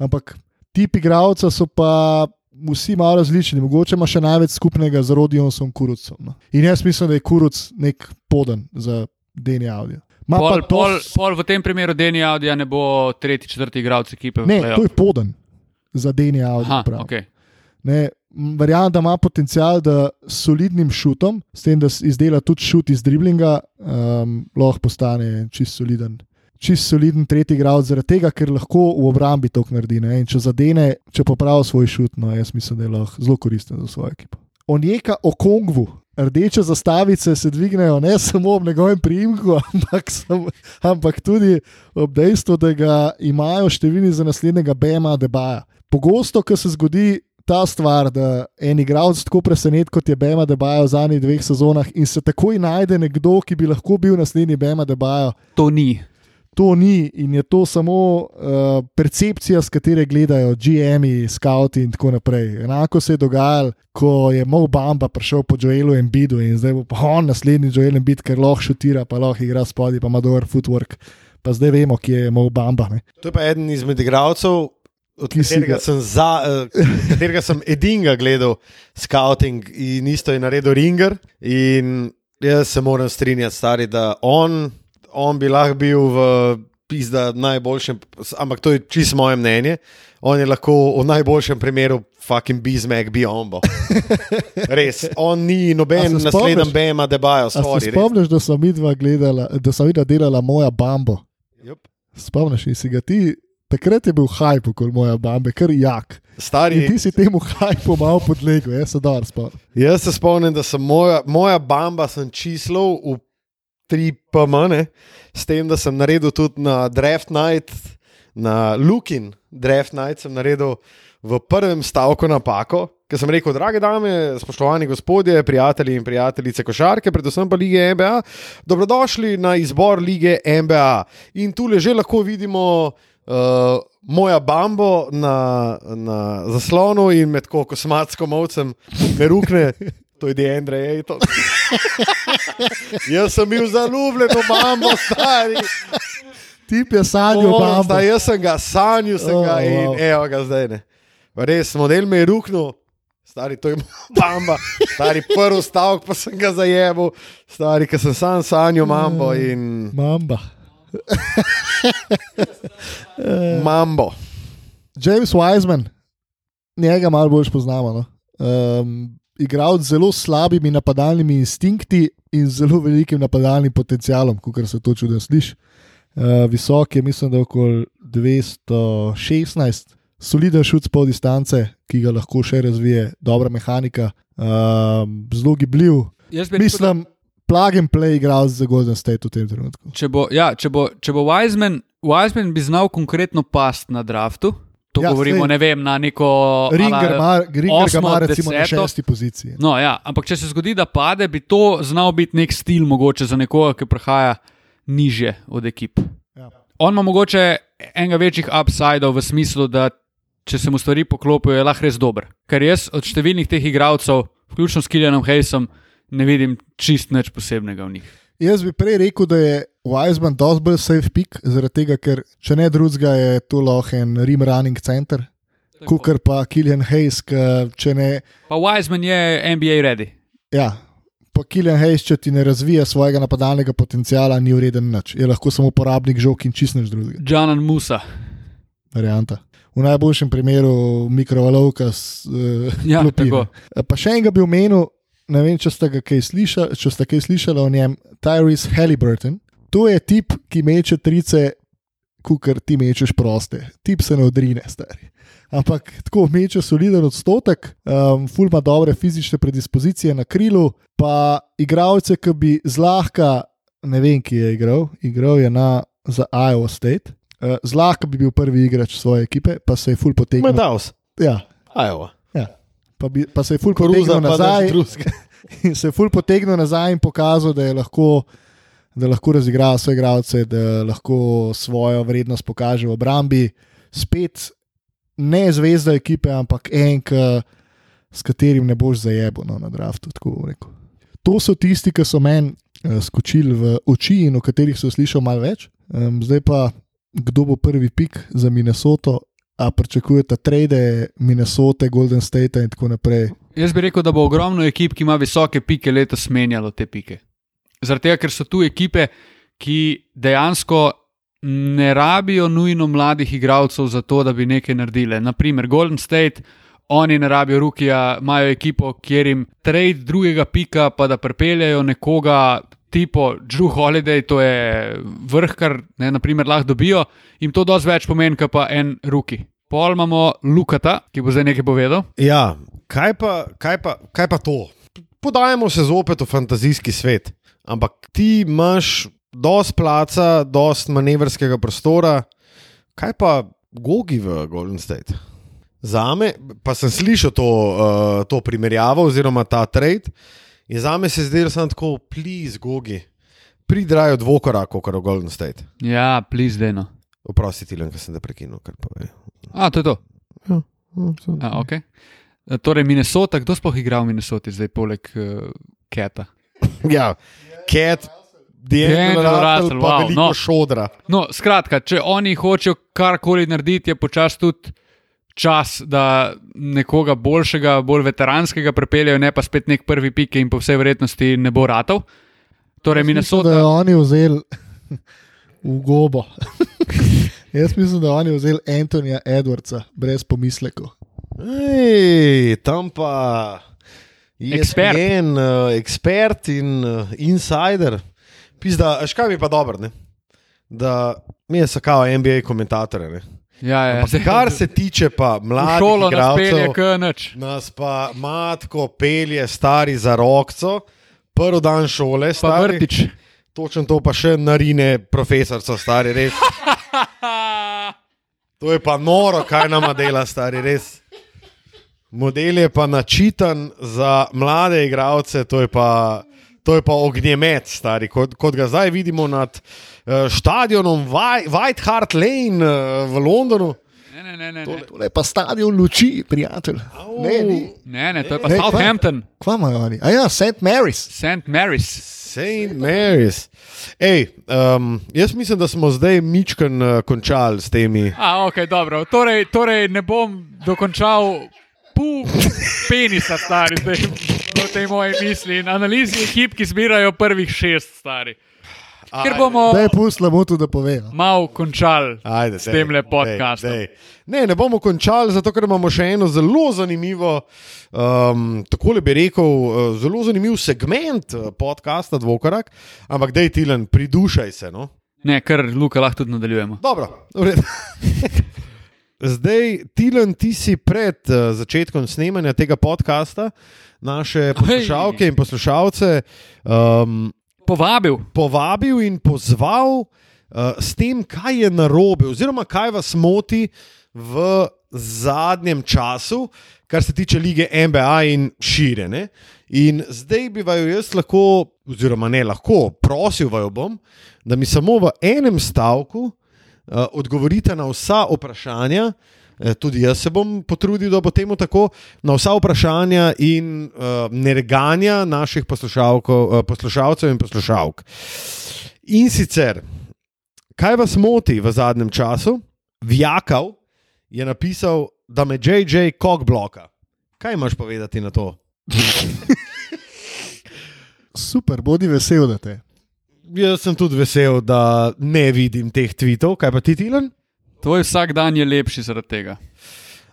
Ampak tip igralca so pa vsi malo različni, mogoče ima še največ skupnega z Rodionsom Kurucom. No. In jaz mislim, da je Kuruc nek poden za Deni Audio. Ma Pol, to- pol, pol v tem primeru Deni Audija ne bo tretji, četrti igralec ekipe. Ne, to je poden za Deni Audio. Aha, prav. okay. Ne, Verjamem, da ima potencial, da s solidnim šutom, s tem, da izdela tudi šut iz driblinga, um, lahko postane čist soliden. Čist soliden tretji igralec, zaradi tega, ker lahko v obrambi to naredi. Ne? In če zadene, če popravi svoj šut, no, jaz mislim, da je lahko zelo koristen za svojo ekipo. Onjeka o Kongvu. Rdeče zastavice se dvignejo ne samo ob njegovem priimku, <laughs> ampak, ampak tudi ob dejstvu, da ga imajo številni za naslednjega Bema Debaja. Pogosto, ko se zgodi ta stvar, da en igralec tako preseneti, kot je Bema Debaja v zadnjih dveh sezonah, in se takoj najde nekdo, ki bi lahko bil naslednji Bema Debaja, To ni. To ni in je to samo uh, percepcija, s katere gledajo GM-ji, skauti in tako naprej. Enako se je dogajalo, ko je Mo Bamba prišel po Joelu Embidu in zdaj bo pa on naslednji Joel Embid, ker lahko šutira, pa lahko igra spodaj, pa ima dober footwork. Pa zdaj vemo, kje je Mo Bamba. Ne? To je pa eden izmed igralcev, od si katerega ga- sem, za, uh, katerega sem edinga gledal scouting in isto je naredil Ringer. In jaz se moram strinjati, stari, da on, on bi lahko bil v pizda najboljšem, ampak to je čisto moje mnenje. On je lahko v najboljšem primeru fucking bizmek biombo. <laughs> Res, on ni noben nasleden spomniš? Bema debajo, A se sorry. res. spomniš, da sem vidva gledala, da sem videla delala moja Bambo? Jup. Spomniš in si ga ti. Takrat je bil hajp okoli moja bambe, kar jak. Stari, In ti si temu hajpu malo podlegel, jaz se dobro spomnim. Jaz se spomnim, da sem moja, moja bamba sem čislil v 3 PM, s tem, da sem naredil tudi na Draft Night, na Lukin Draft Night, sem naredil v prvem stavku napako, ker sem rekel, drage dame, spoštovani gospodje, prijatelji in prijateljice košarke, predvsem pa lige NBA, dobrodošli na izbor lige NBA. In tu že lahko vidimo. Uh, moja bambo na, na zaslonu in med ko kosmatsko ovcem me rukne, to je Deandre Ayton. <laughs> jaz sem bil zaljubljen v bambo, stari. Tip je sanjal O, bambo. zdaj, jaz sem ga sanjal, sem Oh, ga in wow. evo ga zdaj ne. Res, model me je ruknil. Stari, to je bamba, <laughs> stari prvi stavek, pa sem ga zajeval, stari, ker sem sam sanjal mambo in Mamba. <laughs> mambo. James Wiseman, njega malo bolj poznamo. No? Um, igral z zelo slabimi napadalnimi instinkti in zelo velikim napadalnim potencialom, kot se to čudno sliši. Uh, visok je, mislim, da je okoli 216, soliden šut po distance, ki ga lahko še razvije, dobra mehanika, um, zelo gibljiv. Mislim, plug and play igral za Golden State v tem trenutku. Če bo, ja, če bo, če bo Wiseman, Wiseman bi znal konkretno past na draftu. To Ja, govorimo, sej. ne vem, na neko. Ringer, mar, Ringer ga osmo, ima recimo na deseto. šesti poziciji. No, ja, ampak če se zgodi, da pade, bi to znal biti nek stil, mogoče za nekoga, ki prihaja niže od ekip. Ja. On ima mogoče enega večjih upsidov v smislu, da če se mu stvari poklopijo, je lahko res dober. Ker jaz od številnih teh igralcev, vključno s Kiljanom Hejsom, ne vidim čist nič posebnega v njih. Jaz bi prej rekel, da je Wiseman dosti bolj safe pick, zaradi tega, ker če ne drugega, je to lahko en rim running center. Kukar pa Killian Hayes, če ne. Pa Wiseman je NBA ready. Ja, pa Killian Hayes, če ti ne razvija svojega napadalnega potenciala, ni ureden nič. Je lahko samo uporabnik žog in čist nič drugega. Janan Musa. Varianta. V najboljšem primeru mikrovalovka s uh, <laughs> Ja, ne. Pa še enega bi omenil, ne vem, če ste ga kaj slišali, če ste kaj slišali o njem, Tyrese Halliburton. To je tip, ki meče trice, kukar ti mečeš proste. Tip se ne odrine, stari. Ampak tako meče soliden odstotek, um, ful ima dobre fizične predispozicije na krilu, pa igralce, ki bi zlahka, ne vem, ki je igral, igral je na, za Iowa State. Uh, zlahka bi bil prvi igrač svoje ekipe, pa se je ful potegnil. Medaus. Ja, Ajova. ja. Pa, bi, pa se je ful Koruza potegnil nazaj. <laughs> In se je ful potegnil nazaj in pokazal, da je lahko, da lahko razigra svoje igralce, da lahko svojo vrednost pokaže v obrambi. Spet ne zvezda ekipe, ampak en, ki- s katerim ne boš zajebo no, na draftu. To so tisti, ki so meni uh, skočili v oči in o katerih sem slišal malo več. Um, zdaj pa, kdo bo prvi pik za Minnesoto, a pričakujete trade Minnesota, Golden State in tako naprej. Jaz bi rekel, da bo ogromno ekip, ki ima visoke pike, letos menjalo te pike. Zaradi tega, ker so tu ekipe, ki dejansko ne rabijo nujno mladih igralcev za to, da bi nekaj naredile. Naprimer, Golden State, oni ne rabijo rukija, imajo ekipo, kjer jim trade drugega pika, pa da prepeljejo nekoga. Tipo Drew Holiday, to je vrh, kar ne, naprimer, lahko dobijo, jim to dosti več pomeni, kot pa en ruki. Pol imamo Lukata, ki bo zdaj nekaj povedal. Ja, kaj pa, kaj, pa, kaj pa to? Podajamo se zopet v fantazijski svet, ampak ti imaš dosti placa, dosti manevrskega prostora. Kaj pa Gogi v Golden State? Za me, pa sem slišal to, uh, to primerjavo oziroma ta trade. In za me se je zdelo, sem tako, pliz, Gogi, pridrajo dvokorak, kot v Golden State. Ja, pliz, deno. Oprosti, Tilen, ker sem te prekinil. A, to je to. Ja, no, sem- A, okay. Torej, Minnesota, kdo sploh igra v Minnesoti zdaj, poleg uh, Keta? <laughs> Ja, Cat, D'Angelo Russell, pa wow, veliko no. šodra. No, skratka, če oni hočejo karkoli narediti, je počasi tudi čas, da nekoga boljšega, bolj veteranskega prepeljejo, ne pa spet nek prvi pik in po vsej verjetnosti ne bo ratov. Torej, Mislim, da Minnesota. je oni vzeli <laughs> v gobo. <laughs> Jaz mislim, da oni vzeli Antonija Edwardsa brez pomislekov. Ej, tam pa Ekspert. en uh, ekspert in uh, insider. Pizda, škaj mi pa dobro, ne? da mi je sakao NBA komentatorje. ne. Ja, ja, Ampak zdaj- Kar se tiče pa mladih šolo nas pelje nič. nas pa matko pelje stari za rokco, prvi dan šole, Pa stari. vrtič. Točno to pa še narine profesorca, stari res. <laughs> To je pa noro, kaj nama dela, stari res. Model je pa načitan za mlade igralce, to je pa, to je pa ognjemet, stari, kot, kot ga zdaj vidimo nad uh, stadionom White, Hart Lane uh, v Londonu. Ne, ne, ne, ne, ne. To je pa stadion luči, prijatelj. Ne, ni. ne, ne, to je pa Ne? Southampton, Kva imajo oni? A ja, St. Mary's. St. Mary's. St. Mary's. Ej, um, jaz mislim, da smo zdaj mičken uh, končali s temi. A, ok, dobro. Torej, torej ne bom dokončal pol penisa, stari, zdaj v tej moji misli in analizi ekip, ki zbirajo prvih šest, stari. Ker bomo pustila mu to, da pove. no. malo končali Ajde, s tem le podcastom. dej, dej. Ne, ne bomo končali, zato ker imamo še eno zelo zanimivo, um, tako le bi rekel, uh, zelo zanimiv segment uh, podcasta Dvokorak, ampak dej Tilen, pridušaj se. No? Ne, kar Luka lahko tudi nadaljujemo. Dobro, v redu. <laughs> Zdaj, Tilen, ti si pred uh, začetkom snemanja tega podcasta naše poslušalke in poslušalce um, Povabil. povabil in pozval uh, s tem, kaj je narobe, oziroma kaj vas moti v zadnjem času, kar se tiče lige NBA in širene. In zdaj bi vaju jaz lahko, oziroma ne lahko, prosil vaju bom, da mi samo v enem stavku odgovorite na vsa vprašanja. Eh, Tudi jaz se bom potrudil, da bo temu tako, na vsa vprašanja in uh, nerganja naših uh, poslušalcev in poslušalk. In sicer, kaj vas moti v zadnjem času? Vjakal je napisal, da me JJ kog bloka. Kaj imaš povedati na to? <laughs> Super, bodi vesel, da te. Jaz sem tudi vesel, da ne vidim teh tvitev. Kaj pa ti, Tilan? Tvoj vsak dan je lepši zaradi tega.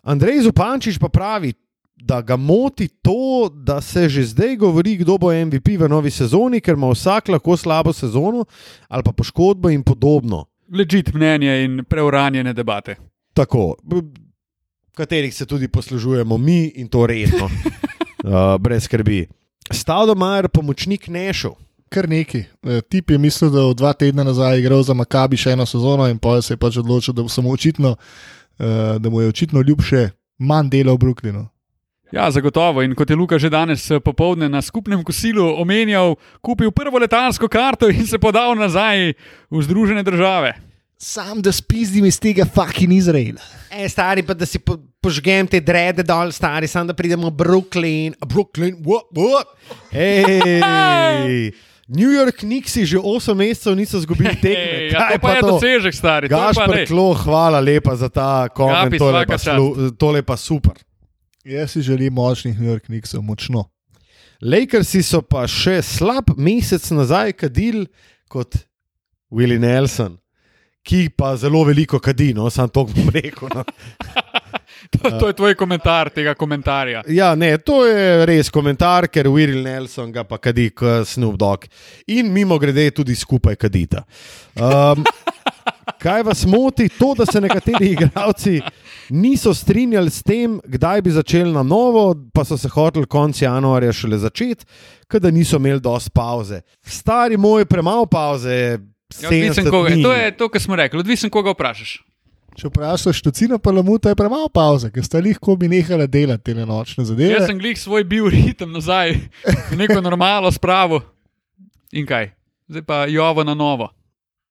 Andrej Zupančič pa pravi, da ga moti to, da se že zdaj govori, kdo bo MVP v novi sezoni, ker ima vsak lahko slabo sezono ali pa poškodbo in podobno. Ležit mnenje in preuranjene debate. Tako, katerih se tudi poslužujemo mi in to redno, <laughs> uh, brez skrbi. Stavdomajer, pomočnik Nešov. Kar neki. E, Tip je mislil, da bo dva tedna nazaj igral za Makabi še eno sezono, in pa se je pač odločil, da, samo očitno, eh, da mu je očitno ljubše manj dela v Brooklynu. Ja, zagotovo. In kot je Luka že danes eh, popovdne na skupnem kosilu omenjal, kupil prvo letalsko karto in se podal nazaj v Združene države. Sam da spizdim iz tega fucking Izraela. E, stari, pa da si po, požgem te drede dol, stari, samo da pridemo v Brooklyn. Brooklyn, what, what? Ej, <laughs> New York Knicksi že 8 mesecev niso izgubili tekme. Ej, ja, to pa je dosežek, stari. to je pa Gašpar. Klo, hvala lepa za ta koment, Gapi, tole svaka pa, slu, tole pa super. Jaz si želim močnih New York Knicksov, močno. Lakersi so pa še slab mesec nazaj kadili kot Willie Nelson, ki pa zelo veliko kadi, no, sam to bom rekel. No. <laughs> <laughs> To, to je tvoj komentar tega komentarja. Ja, ne, to je res komentar, ker Willie Nelson ga pa kadi kot Snoop Dogg. In mimo grede tudi skupaj kadita. Um, <laughs> kaj vas moti, to, da se nekateri igralci niso strinjali s tem, kdaj bi začeli na novo, pa so se hoteli konec januarja šele začeti, ker niso imeli dosti pauze. Stari moj, premalo pauze. Ja, odvisen, 70 koga, to je to, kar smo rekli. Odvisen, koga vprašaš. Če vprašaš Tocina pa Lamuta, je premalo pauze, ker sta lahko bi nehala delati te nočne zadeve. Jaz sem glih svoj bil ritem nazaj, neko normalno spravo. In kaj? Zdaj pa Jovo na novo.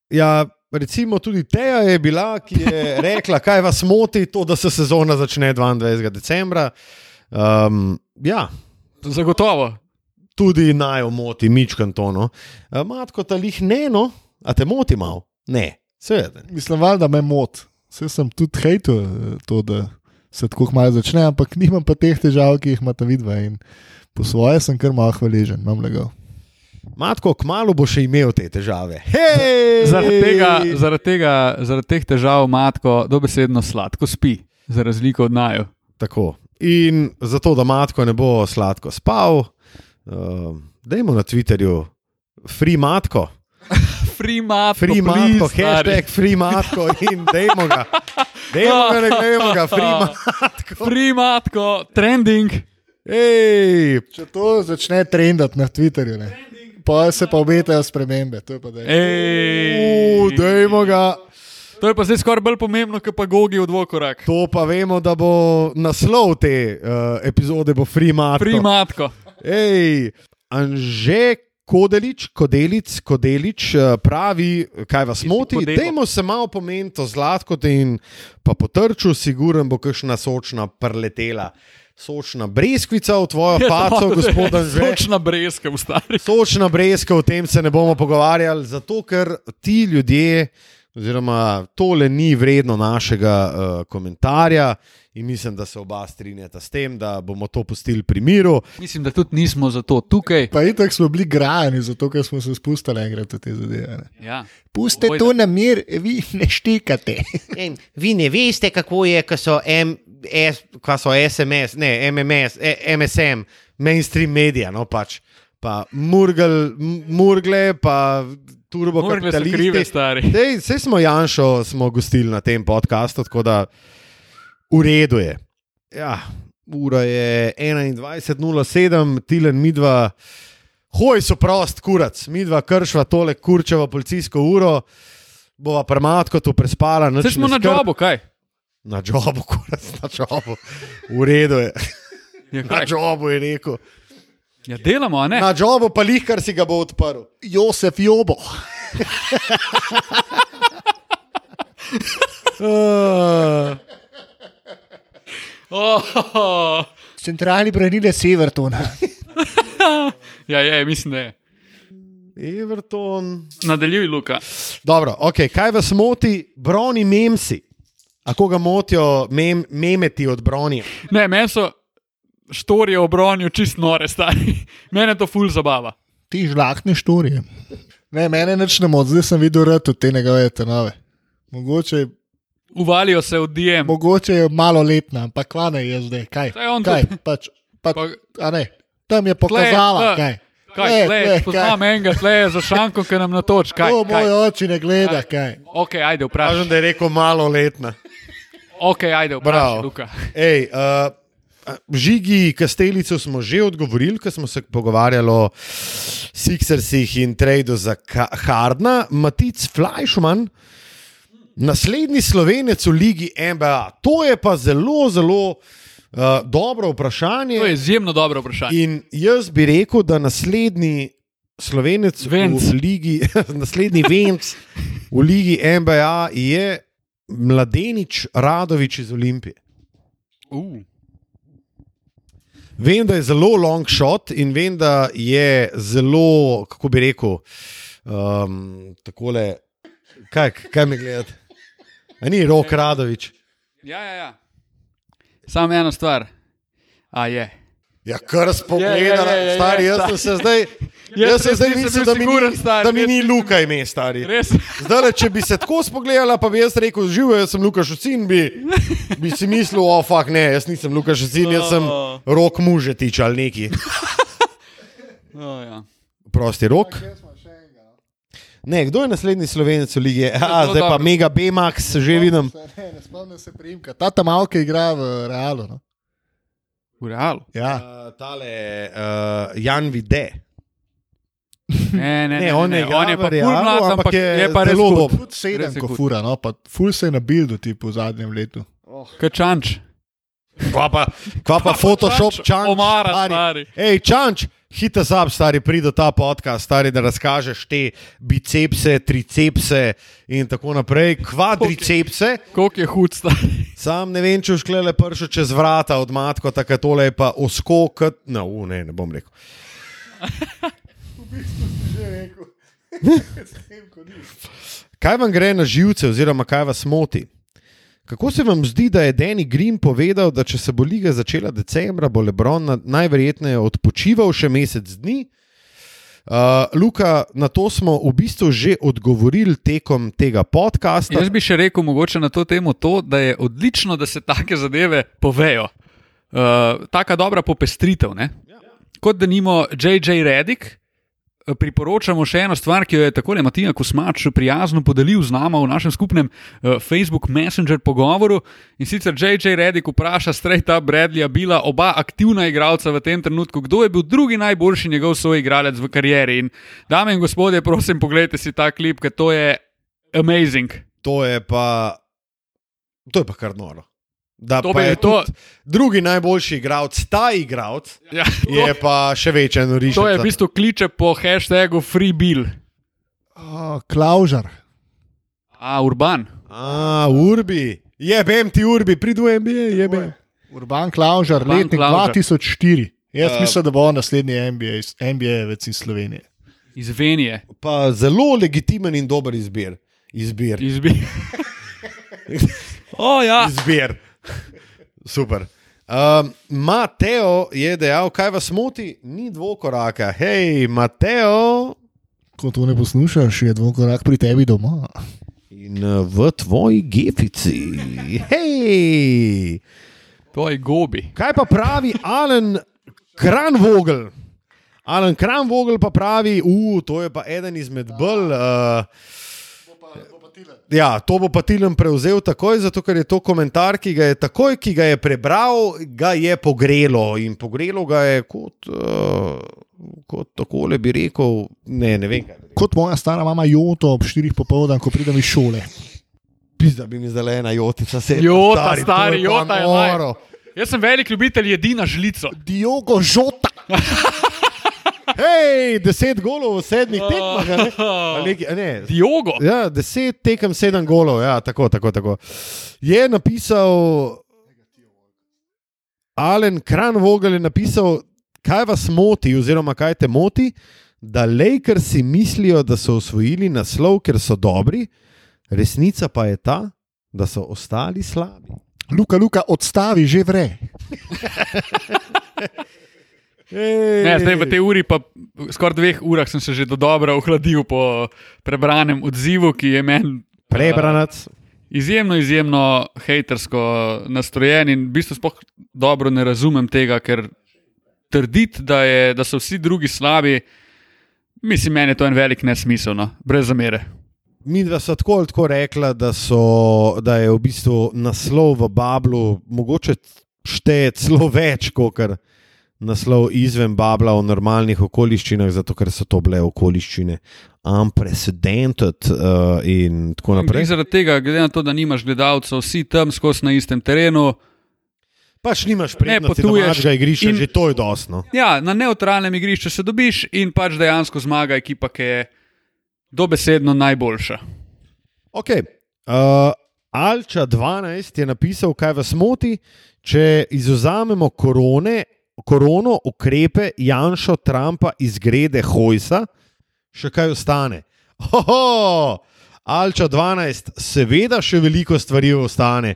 Ja, recimo tudi Teja je bila, ki je <laughs> rekla, kaj vas moti, to, da se sezona začne 22. decembra. Um, ja, Zagotovo. tudi naj jo moti, mičkan tono. Matko, ta lih ne, no, a te moti mal? Ne, seveda. Mislim, val, da me moti. Vse sem tudi hejtel eh, to, da se tako malo začne, ampak nimam pa teh težav, ki jih imata vidva. In po svoje sem kar malo hvaležen, imam legal. Matko, kmalo bo še imel te težave. Zaradi tega, zaradi, tega, zaradi teh težav matko dobesedno sladko spi, za razliko od naju. Tako. In zato, da matko ne bo sladko spal, uh, dajmo na Twitterju, free matko. Free matko, Free please, matko, stari. hashtag free matko in dajmo ga. Dajmo ga, ne dajmo ga, free <laughs> matko. Free matko, trending. Ej, Če to začne trendati na Twitterju, ne. pa se pa obetajo spremembe. To je pa dej. u, dajmo ga. To je pa zdaj skoraj bolj pomembno, kot pa gogi v dvokorak. To pa vemo, da bo naslov te uh, epizode bo free matko. Free matko. Ej, Anže Kodelič, Kodelic, Kodelič eh, pravi, kaj vas moti. Dajmo se malo pomeniti o zlatko in pa potrču, siguren bo kakšna sočna prletela. Sočna breskvica v tvojo <laughs> paco, gospod <laughs> Anže. Sočna breska, v stari. Sočna breska, o tem se ne bomo pogovarjali, zato ker ti ljudje, oziroma tole ni vredno našega uh, komentarja. In mislim, da se oba strinjata s tem, da bomo to pustili pri miru. Mislim, da tudi nismo zato tukaj. Pa itak smo bili grajeni, zato ker smo se spustili enkrat v te zadeve. Ne. Ja. Puste Bojda. to na mir, vi ne štekate. <laughs> Ej, vi ne veste, kako je, ko so, M, S, ko so SMS, ne MMS, e, MSM, mainstream medija, no pač. Pa Murgel, Murgle, pa Turbo krive, stari. Dej, vse smo Janšo smo gostili na tem podkastu, tako da v redu je. Ja, ura je 21.07, Tilen midva. Hoj, so prost, kurac, midva kršva tole kurčevo policijsko uro, bova prematko tu prespala. Zdaj smo na jobu, kaj? Na jobu, <laughs> kurac, na jobu. V redu je. Ja, Na kaj? jobu je rekel. ja delamo, a ne? Na jobu pa lih, kar si ga bo odprl. Josef Jobo. Uh, <laughs> Oh, Centralni branilec Severtona. <laughs> ja, je, mislim, da je. Everton. Nadaljuj, Luka. Dobro, okay, kaj vas moti, broni memsi? A koga motijo mem, memeti od bronja? Ne, meni so štorije o bronju čist nore, stari. Mene to ful zabava. Ti žlahne štorije. Ne, mene nič ne moti, zdaj sem videl rad od te njegove tenove. Mogoče, Uvalijo se v DM. mogoče je malo letna, ampak kvane je zdaj. Kaj? Saj on kaj? tudi. Pač, pač, Pa- a ne, tam je pokazala, tle. kaj. Kaj, Tle, tle, tle, poznam enega, tle je za šanko, ki nam na toč. Kaj, To kaj? moj oči ne gleda, kaj. Ok, ajde, vprašaj. Kažem, da je rekel malo letna. Ok, ajde, vprašaj, Luka. Ej, uh, Žigi Kastelico smo že odgovorili, ko smo se pogovarjali o Sixersih in tradu za Hardna. Matic Fleischmann, naslednji slovenec v ligi NBA. To je pa zelo, zelo uh, dobro vprašanje. To je izjemno dobro vprašanje. In jaz bi rekel, da naslednji slovenec Venc. v ligi, <laughs> naslednji venc v ligi NBA je mladenič Radovič iz Olimpije. Uh. Vem, da je zelo long shot in vem, da je zelo, kako bi rekel, um, takole. Kaj, kaj me gledate? A ni rok Radovič. Ja, ja, ja. Samo ena stvar. A je. Ja, kar Je, spogledaj, je, je, je, stari, jaz sem se zdaj. <laughs> Jaz Jaz sem zdaj mislil, da mi, siguren, stari, da mi ni Luka ime, stari. Res? Zdaj, če bi se tako spogledala, pa bi jaz rekel, živo, jaz sem Lukaš Ucin, bi, <laughs> bi si mislil, o, oh, fuck, ne, jaz nisem Lukaš Ucin, jaz sem Oh. rok mužetič ali neki. <laughs> Oh, ja. Prosti rok. Ne, kdo je naslednji slovenec v lige? A, zdaj pa. Mega B-Max, že vidim. Ne, ne spomnim se primka. Ta tam malke igra v Realu. No? V realu. Ja. Uh, tale uh, Jan Vide. Ne, ne, ne, Ne, on ne igra on je pa Realu, ful mlad, ampak ampak je je pa res zelo dober. Tudi sedem, ko fura, no, pa ful se je na bildu tipu v zadnjem letu. Kačanč. Kva pa, kva pa Photoshop, čanč. Omara, stari. Ej, čanč, hita zap, stari, pridi do ta podcast, stari, da razkažeš te bicepse, tricepse in tako naprej, kvadricepse. Koliko je hud stari. Sam ne vem, če už klele pršo čez vrata od matko, tako tole je pa osko, kot, no, u, ne, ne bom rekel. <laughs> Kaj vam gre na živce, oziroma kaj vas moti? Kako se vam zdi, da je Danny Green povedal, da če se bo liga začela decembra, bo Lebron na- najverjetneje odpočival še mesec dni? Uh, Luka, na to smo v bistvu že odgovorili tekom tega podcasta. Jaz bi še rekel mogoče na to temo to, da je odlično, da se take zadeve povejo. Uh, taka dobra popestritev. Ne? Kot da nimo J.J. Redick, eh, priporočamo še eno stvar, ki jo je takole Matija Kosmač prijazno podelil z nama v našem skupnem uh, Facebook Messenger pogovoru. In sicer J.J. Redick vpraša up Bradleya Bila, oba aktivna igralca v tem trenutku, kdo je bil drugi najboljši njegov soigralec v karieri. In dame in gospodje, prosim, pogledajte si ta klip, ker to je amazing. To je pa, to je pa kar noro. Da To pa je to- drugi najboljši igralec, ta igralec, <laughs> Ja, je pa še večja norišča. To je v bistvu kliče po hashtagu FreeBill. Oh, Klaužar. A, urban. A, Urbi, jebem ti Urbi, pridu MBA, jebem. Urban Klaužar, Urban letnik Klavžar. 2004. Jaz Ja. uh, mislim, da bo on naslednji NBA, iz- NBA-jec iz Slovenije. Iz Venije. Pa zelo legitimen in dober izbir. Izbir. Izbi. <laughs> o, ja. Izbir. <laughs> Super. Um, Mateo je dejal, kaj vas moti, ni dvokoraka. Hej, Mateo. Ko to ne poslušaš, je dvokorak pri tebi doma. In uh, v tvoji gefici. Hej. To je gobi. Kaj pa pravi Alan Kranvogel? Alan Kranvogel pa pravi, uh, to je pa eden izmed bolj. Uh, Ja, to bo pa Tilen prevzel takoj, zato ker je to komentar, ki ga je takoj, ki ga je prebral, ga je pogrelo. In pogrelo ga je kot, uh, kot takole bi rekel, ne, ne vem. Kot moja stara mama Joto ob 4 popoldan, ko pridem iz šole. Pizda bi mi zdaj ena jotica se. Jota, stari, to je Jota je noro. Jaz sem velik ljubitelj jedi na žlico. Diogo Žota. <laughs> Hej, deset golov v sedmih tekmah. ne? <laughs> A ne, Diogo. Ja, deset tekem, sedem golov, ja, tako, tako, tako. Je napisal, Alen Kranvogel je napisal, kaj vas moti, oziroma kaj te moti, da Lakersi mislijo, da so osvojili naslov, ker so dobri, resnica pa je ta, da so ostali slabi. Luka, Luka, odstavi, že vre. <laughs> Ne, zdaj v tej uri, pa skoraj dveh urah, sem se že do dobro ohladil po prebranem odzivu, ki je meni Prebranac. izjemno, izjemno hejtersko nastrojen in v bistvu sploh dobro ne razumem tega, ker trditi, da, je, da so vsi drugi slabi, mislim, meni je to en velik nesmisel, no, brez zamere. Mi dva sta tako ali tako rekla, da, so, da je v bistvu naslov v Bablu mogoče šteje celo več kot kar naslov izven Babla v normalnih okoliščinah, zato ker so to bile okoliščine unprecedented uh, in tako naprej. zaradi tega, glede na to, da nimaš gledalcev, vsi tam skozi na istem terenu. Pač nimaš prednosti potuješ domačega igrišča, in- in... že to je dosno. Ja, na neutralnem igrišču se dobiš in pač dejansko zmaga ekipa, ki je dobesedno najboljša. Okay. Uh, Alča 12 je napisal, kaj vas moti, če izuzamemo korone, korono, ukrepe Janša, Trumpa, izgrede Hojsa, še kaj ostane. Oho, Alča 12, seveda še veliko stvari ostane.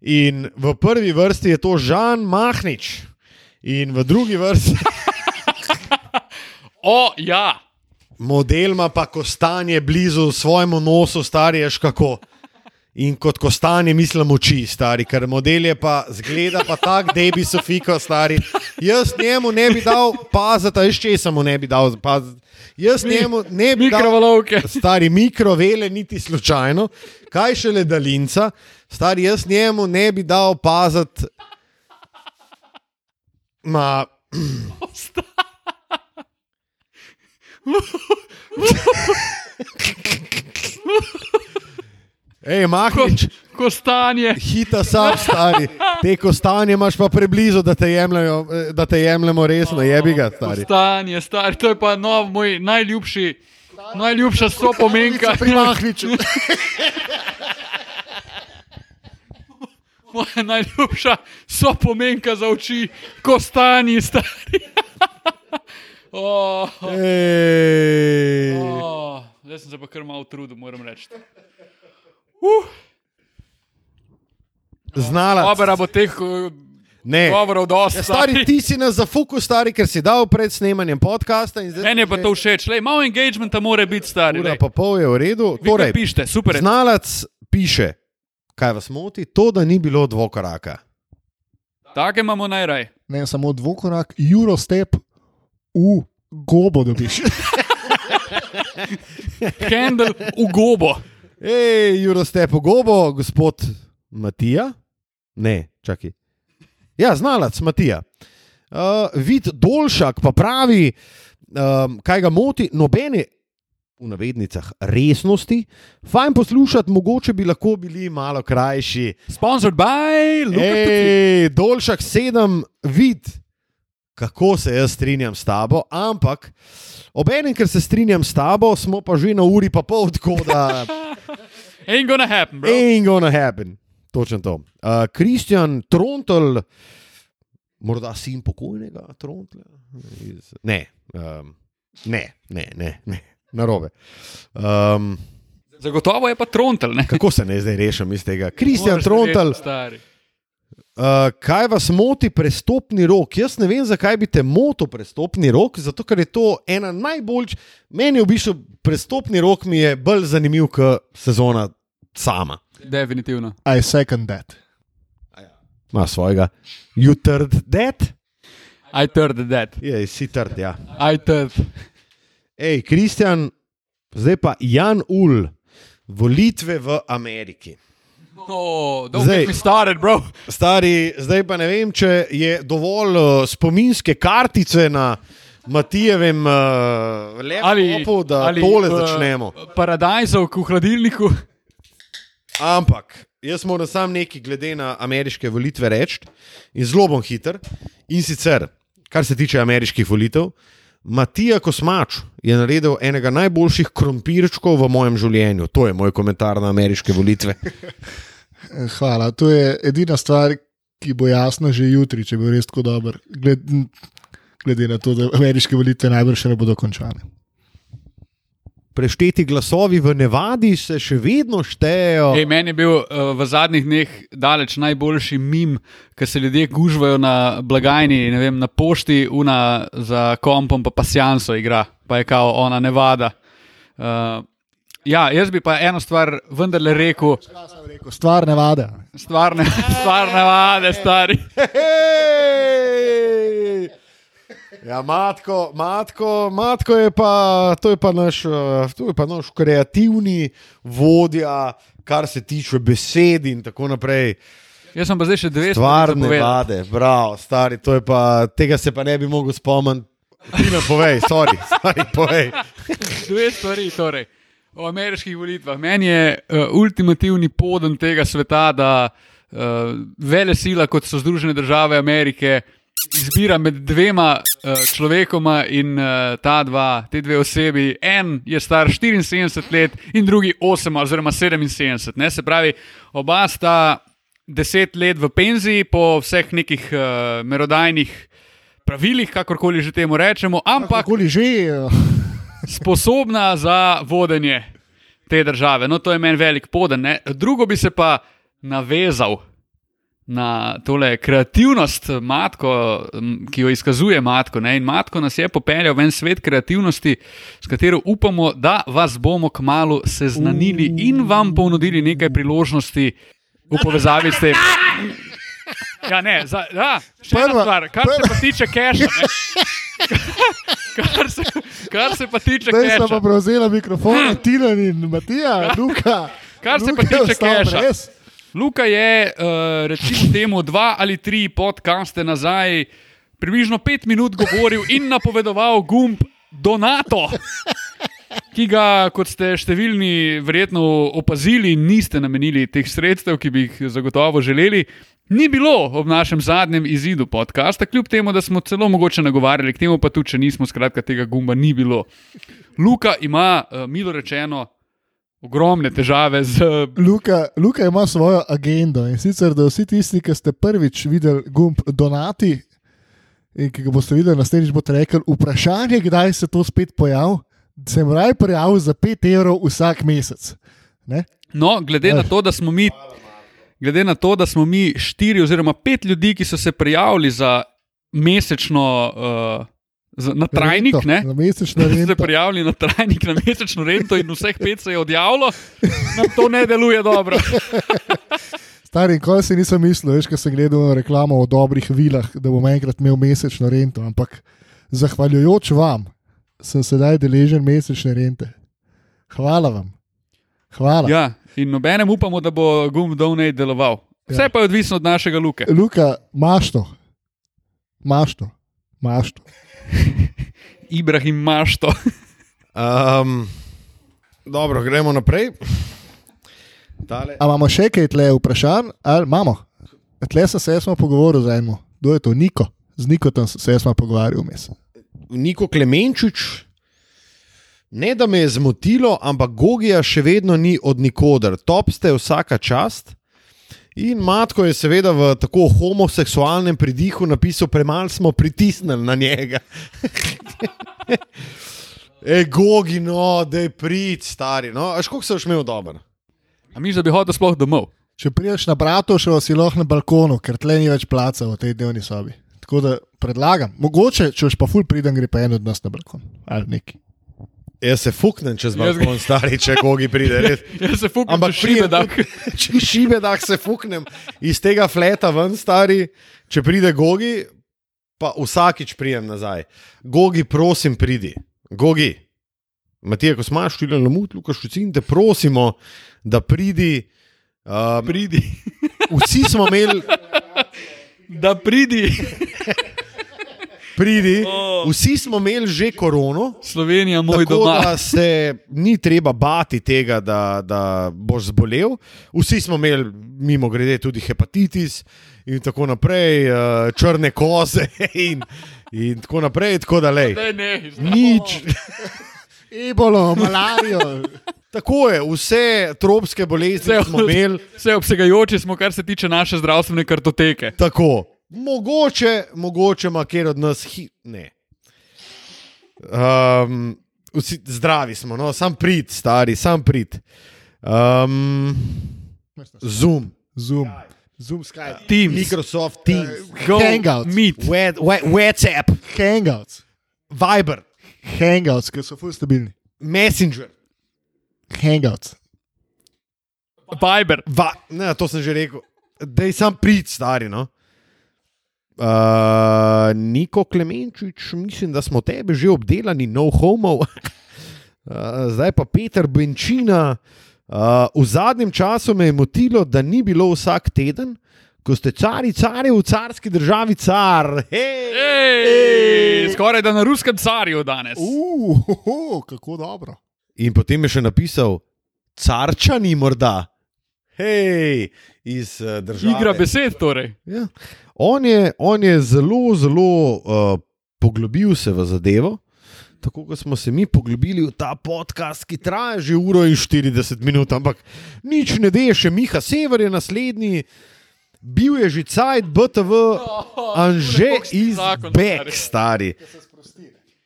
In v prvi vrsti je to Žan Mahnič, in v drugi vrsti <laughs> O, ja! model ima pa kostanje blizu svojemu nosu, starejš kako. In kot kostanje mislim oči, stari, ker model je pa zgleda pa tak, da bi Sofiko, stari. Jaz njemu ne bi dal paziti, veš če sem mu ne bi dal paziti. Jaz Mi- njemu ne bi dal Mikrovalovke. stari mikrovele, niti slučajno, kaj šele daljinca, stari jaz njemu ne bi dal paziti. Ma, hej, Mahnič, Kostanje. hita sam, stari. Te kostanje imaš pa preblizu, da te, jemljajo, eh, da te jemljemo resno, jebi ga, stari. Kostanje, stari, to je pa nov, moj najljubši, najljubša sopomenka. Pri Mahniču. <laughs> Moja najljubša sopomenka za oči, kostanji, stari. <laughs> oh, Ej. oh, zdaj sem se pa kar malo trudil, moram reči. Uh, Znala. Obera bo teh uh, Ne. govorov dosti. Ja, stari, ti si nas zafukal, stari, ker si dal pred snemanjem podcasta. in zdaj Meni je pa to všeč, Lej, malo engagementa mora biti stari. Ura pa pol je v redu. Vi Torej, pišete, super. je. znalac piše, kaj vas moti, to, da ni bilo dvokoraka. Take imamo najraj. Ne, samo dvokorak, Eurostep v gobo dobiš. <laughs> Kendall v gobo. Ej, Juro ste pogobo, gospod Matija? Ne, čakaj. Ja, znalac Matija. Uh, vid Dolšak pa pravi, um, kaj ga moti, nobene. V navednicah resnosti, fajn poslušati, mogoče bi lahko bili malo krajši. Sponsored by Luka. Ej, Dolšak sedem, vid, kako se jaz strinjam s tabo, ampak obenem, ker se strinjam s tabo, smo pa že na uri pa pol, tako da <laughs> Ain't gonna happen, bro. ain't gonna happen. Točno to. Uh, Kristjan Trontel, morda sin pokojnega Trontla? Iz- Ne, um, ne, ne, ne, ne. narobe. Um, Zagotovo je pa trontel, ne? kako se ne zdaj rešim iz tega? Kristjan verjeti, stari. Uh, kaj vas moti prestopni rok? Jaz ne vem, zakaj bi te motil prestopni rok, zato ker je to ena najbolj. Meni je v bistvu prestopni rok mi je bolj zanimiv kot sezona sama. Definitivno. I second that. Ma svojega. You third that? I turned that. Je, si trd, ja. I turned. Ej, Kristjan, zdaj pa Jan Ul, volitve v Ameriki. Oh, don't Zdaj- get me started, bro. Stari, zdaj pa ne vem, če je dovolj uh, spominske kartice na Matijevem uh, laptopu, da ali tole v začnemo. Paradajzov v hladilniku. Ampak jaz moram sam nekaj glede na ameriške volitve reči in zelo bom hiter. In sicer, kar se tiče ameriških volitev, Matija Kosmač je naredil enega najboljših krompirčkov v mojem življenju. To je moj komentar na ameriške volitve. <laughs> Hvala. To je edina stvar, ki bo jasna že jutri, če bo res tako dober. Gled, glede na to, da ameriške volitve najbrž še ne bodo končane. Prešteti glasovi v Nevadi se še vedno štejejo. Ej, meni je bil uh, v zadnjih dneh daleč najboljši mim, ker se ljudje gužvajo na blagajni, ne vem, na pošti, una za kompom, pa pasjanso igra, pa je kao ona nevada. Uh, ja, jaz bi pa eno stvar vendarle rekel, Rekel, stvar ne <laughs> vada. stvarne, stvarne vade, stari. Hej! Ja, matko, matko, matko je pa, to je pa naš, eh, to je pa naš kreativni vodja, kar se tiče besed in tako naprej. Jaz sem pa zdaj še dve Stvarne povedal. vade, bravo, stari, to je pa, tega se pa ne bi mogel spomniti. Ti me povej, sorry, <laughs> sorry, povej. Dve stvari, torej. O ameriških volitvah. Meni je uh, ultimativni poden tega sveta, da uh, vele sila, kot so Združene države Amerike, izbira med dvema uh, človekoma in uh, ta dva, te dve osebi. En je star 74 let in drugi 8 oziroma 77. Ne? Se pravi, oba sta 10 let v penziji po vseh nekih uh, merodajnih pravilih, kakorkoli že temu rečemo, ampak že, eh, <laughs> sposobna za vodenje te države. No, to je meni velik poden. Ne? Drugo bi se pa navezal na tole kreativnost matko, ki jo izkazuje matko. Ne? In matko nas je popeljal v en svet kreativnosti, s katero upamo, da vas bomo kmalo seznanili in vam ponudili nekaj priložnosti v povezavi s tem. <laughs> Ja, ne, za, ja, še ena Prva- stvar, kar se pa tiče keša. <laughs> Kar se, kar se pa tiče zdaj sta pa keša. prevzela mikrofon, Tilan in Matija, Luka. Kar se pa Luka je tiče keša. brez. Luka je, uh, recimo, temu dva ali tri podcaste nazaj, približno pet minut govoril in napovedoval gumb Donato, ki ga, kot ste številni verjetno opazili, niste namenili teh sredstev, ki bi jih zagotovo želeli. Ni bilo ob našem zadnjem izidu podcasta, kljub temu, da smo celo mogoče nagovarjali k temu, pa tudi če nismo, skratka, tega gumba ni bilo. Luka ima, uh, milo rečeno, ogromne težave z Luka, Luka ima svojo agendo in sicer, da vsi tisti, ki ste prvič videli gumb Donati in ki ga boste videli naslednjič, boste rekli: vprašanje, kdaj se to spet pojavi. Sem raj prijavil za 5 evrov vsak mesec. Ne? No, glede na to, da smo mi, glede na to, da smo mi štiri oziroma pet ljudi, ki so se prijavili za mesečno, uh, na trajnik, Rento, ne, Na mesečno <laughs> se rento. prijavili na trajnik, na mesečno rento in vseh pet se je odjavilo, nam to ne deluje dobro. <laughs> Stari, nikoli si nisem mislil, veš, ko sem gledal na reklamo o dobrih vilah, da bom enkrat imel mesečno rento, ampak zahvaljujoč vam sem sedaj deležen mesečne rente. Hvala vam. Hvala. Ja, in nobenem upamo, da bo gum Donate deloval. Vse Ja. pa je odvisno od našega luke. Luka, imaš to, imaš to, imaš to. <laughs> Ibrahim Mašto. Um, dobro, gremo naprej. Tale. A imamo še kaj tle vprašanj? Ali imamo? Tle sem se jaz pogovoril z enim. Kdo je to? Niko. Z Nikotom sem se jaz pogovarjal vmes. Niko Klemenčič, ne da me je zmotilo, ampak Gogija še vedno ni od nikoder. Top ste vsaka čast. In Matko je seveda v tako homoseksualnem pridihu napisal: Premalo smo pritisnili na njega. <laughs> Ej, Gogi, no, da je prid, stari. No, až koliko se boš imel dober? A mi že bi hodil sploh domov? Če prideš na Bratošovo, si lahko na balkonu, ker tle ni več placa v tej dnevni sobi. Tako da predlagam, mogoče, če boš pa ful priden, gre pa en od nas na balkon ali neki. Jaz se fuknem čez balkon, stari, če Gogi pride. Res. <laughs> Jaz se fukam, Ampak šibe da. Če šibe, da <laughs> se fuknem iz tega fleta ven, stari, če pride Gogi, pa vsakič prijem nazaj. Gogi, prosim, pridi. Gogi, Matija, ko smo šli na mut, Lukaš, Šucin, te prosimo, da pridi. Um, Pridi. vsi smo imeli, <laughs> Da pridi. Pridi, vsi smo imeli že korono. Slovenija, moj Tako doma. da se ni treba bati tega, da, da boš zbolel. Vsi smo imeli, mimo grede, tudi hepatitis in tako naprej, eh, črne koze <laughs> in, in tako naprej. Tako da, lej, nič. <laughs> Ebolo, malarijo. Tako je, vse tropske bolezni Vse- smo imeli. Vse obsegajoči smo, kar se tiče naše zdravstvene kartoteke. Tako. Mogoče, mogoče ima kjer od nas hi... Ne. Um, Vsi zdravi smo, no? sam prid, stari, sam prid. Um, Zoom, Zoom, Zoom Skype, Teams, Microsoft Teams, Go, Hangouts. Meet. Wha- Wha- WhatsApp, Hangouts, Viber, Hangouts, ki so ful stabilni. Messenger. Hangouts. Viber. Va, ne, to sem že rekel. Da je sam prid, stari. No? Uh, Niko Klemenčič, mislim, da smo tebe že obdelali, no homo. <laughs> uh, zdaj pa Peter Benčina. Uh, v zadnjem času me je motilo, da ni bilo vsak teden, ko ste cari, cari v carski državi, car. Hey! Ej, skoraj da na ruskem carju danes. Uh, ho, ho, kako dobro. In potem je še napisal, carčani morda. Hej, iz uh, države. Igra besed, torej. Ja. On, je, on je zelo, zelo uh, poglobil se v zadevo. Tako kot smo se mi poglobili v ta podcast, ki traja že uro in 40 minut, ampak nič ne de, še Miha Sever je naslednji, bil je že cajt, BTV, <laughs> Anže koliko si iz Beck, stari.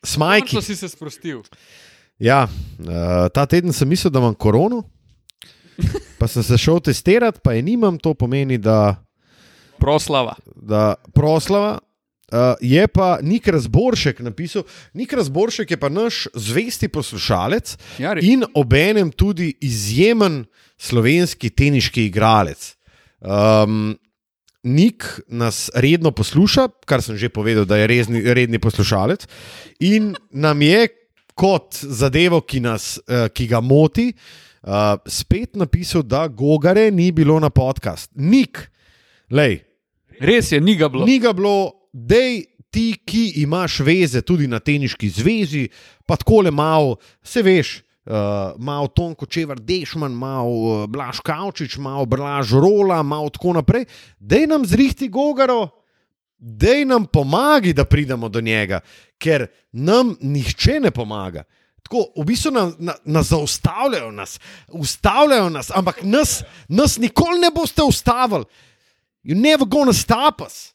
Smajki. Končno si se sprostil. Ja, uh, ta teden sem mislil, da imam korono, <laughs> pa sem se šel testirati, pa je nimam, to pomeni, da Proslava. da proslava. Uh, je pa Nik Razboršek napisal, Nik Razboršek je pa naš zvesti poslušalec Ja, res. in obenem tudi izjemen slovenski teniški igralec. Um, Nik nas redno posluša, kar sem že povedal, da je rezni, redni poslušalec, in nam je kot zadevo, ki, nas, uh, ki ga moti, uh, spet napisal, da Gogare ni bilo na podcast. Nik, lej, Res je, ni ga bilo. Ni ga bilo, dej ti, ki imaš veze tudi na teniški zvezi, pa tako le malo, se veš. Uh, malo Tonko Čevar, Dešman, malo uh, Blaž Kavčič, malo Blaž Rola, malo tako naprej. Dej nam zrihti Gogaro, dej nam pomagi, da pridemo do njega, ker nam nihče ne pomaga. Tako, v bistvu nas, na, nas zaustavljajo, nas, ustavljajo nas, ampak nas, nas nikoli ne boste ustavili. You never gonna stop us.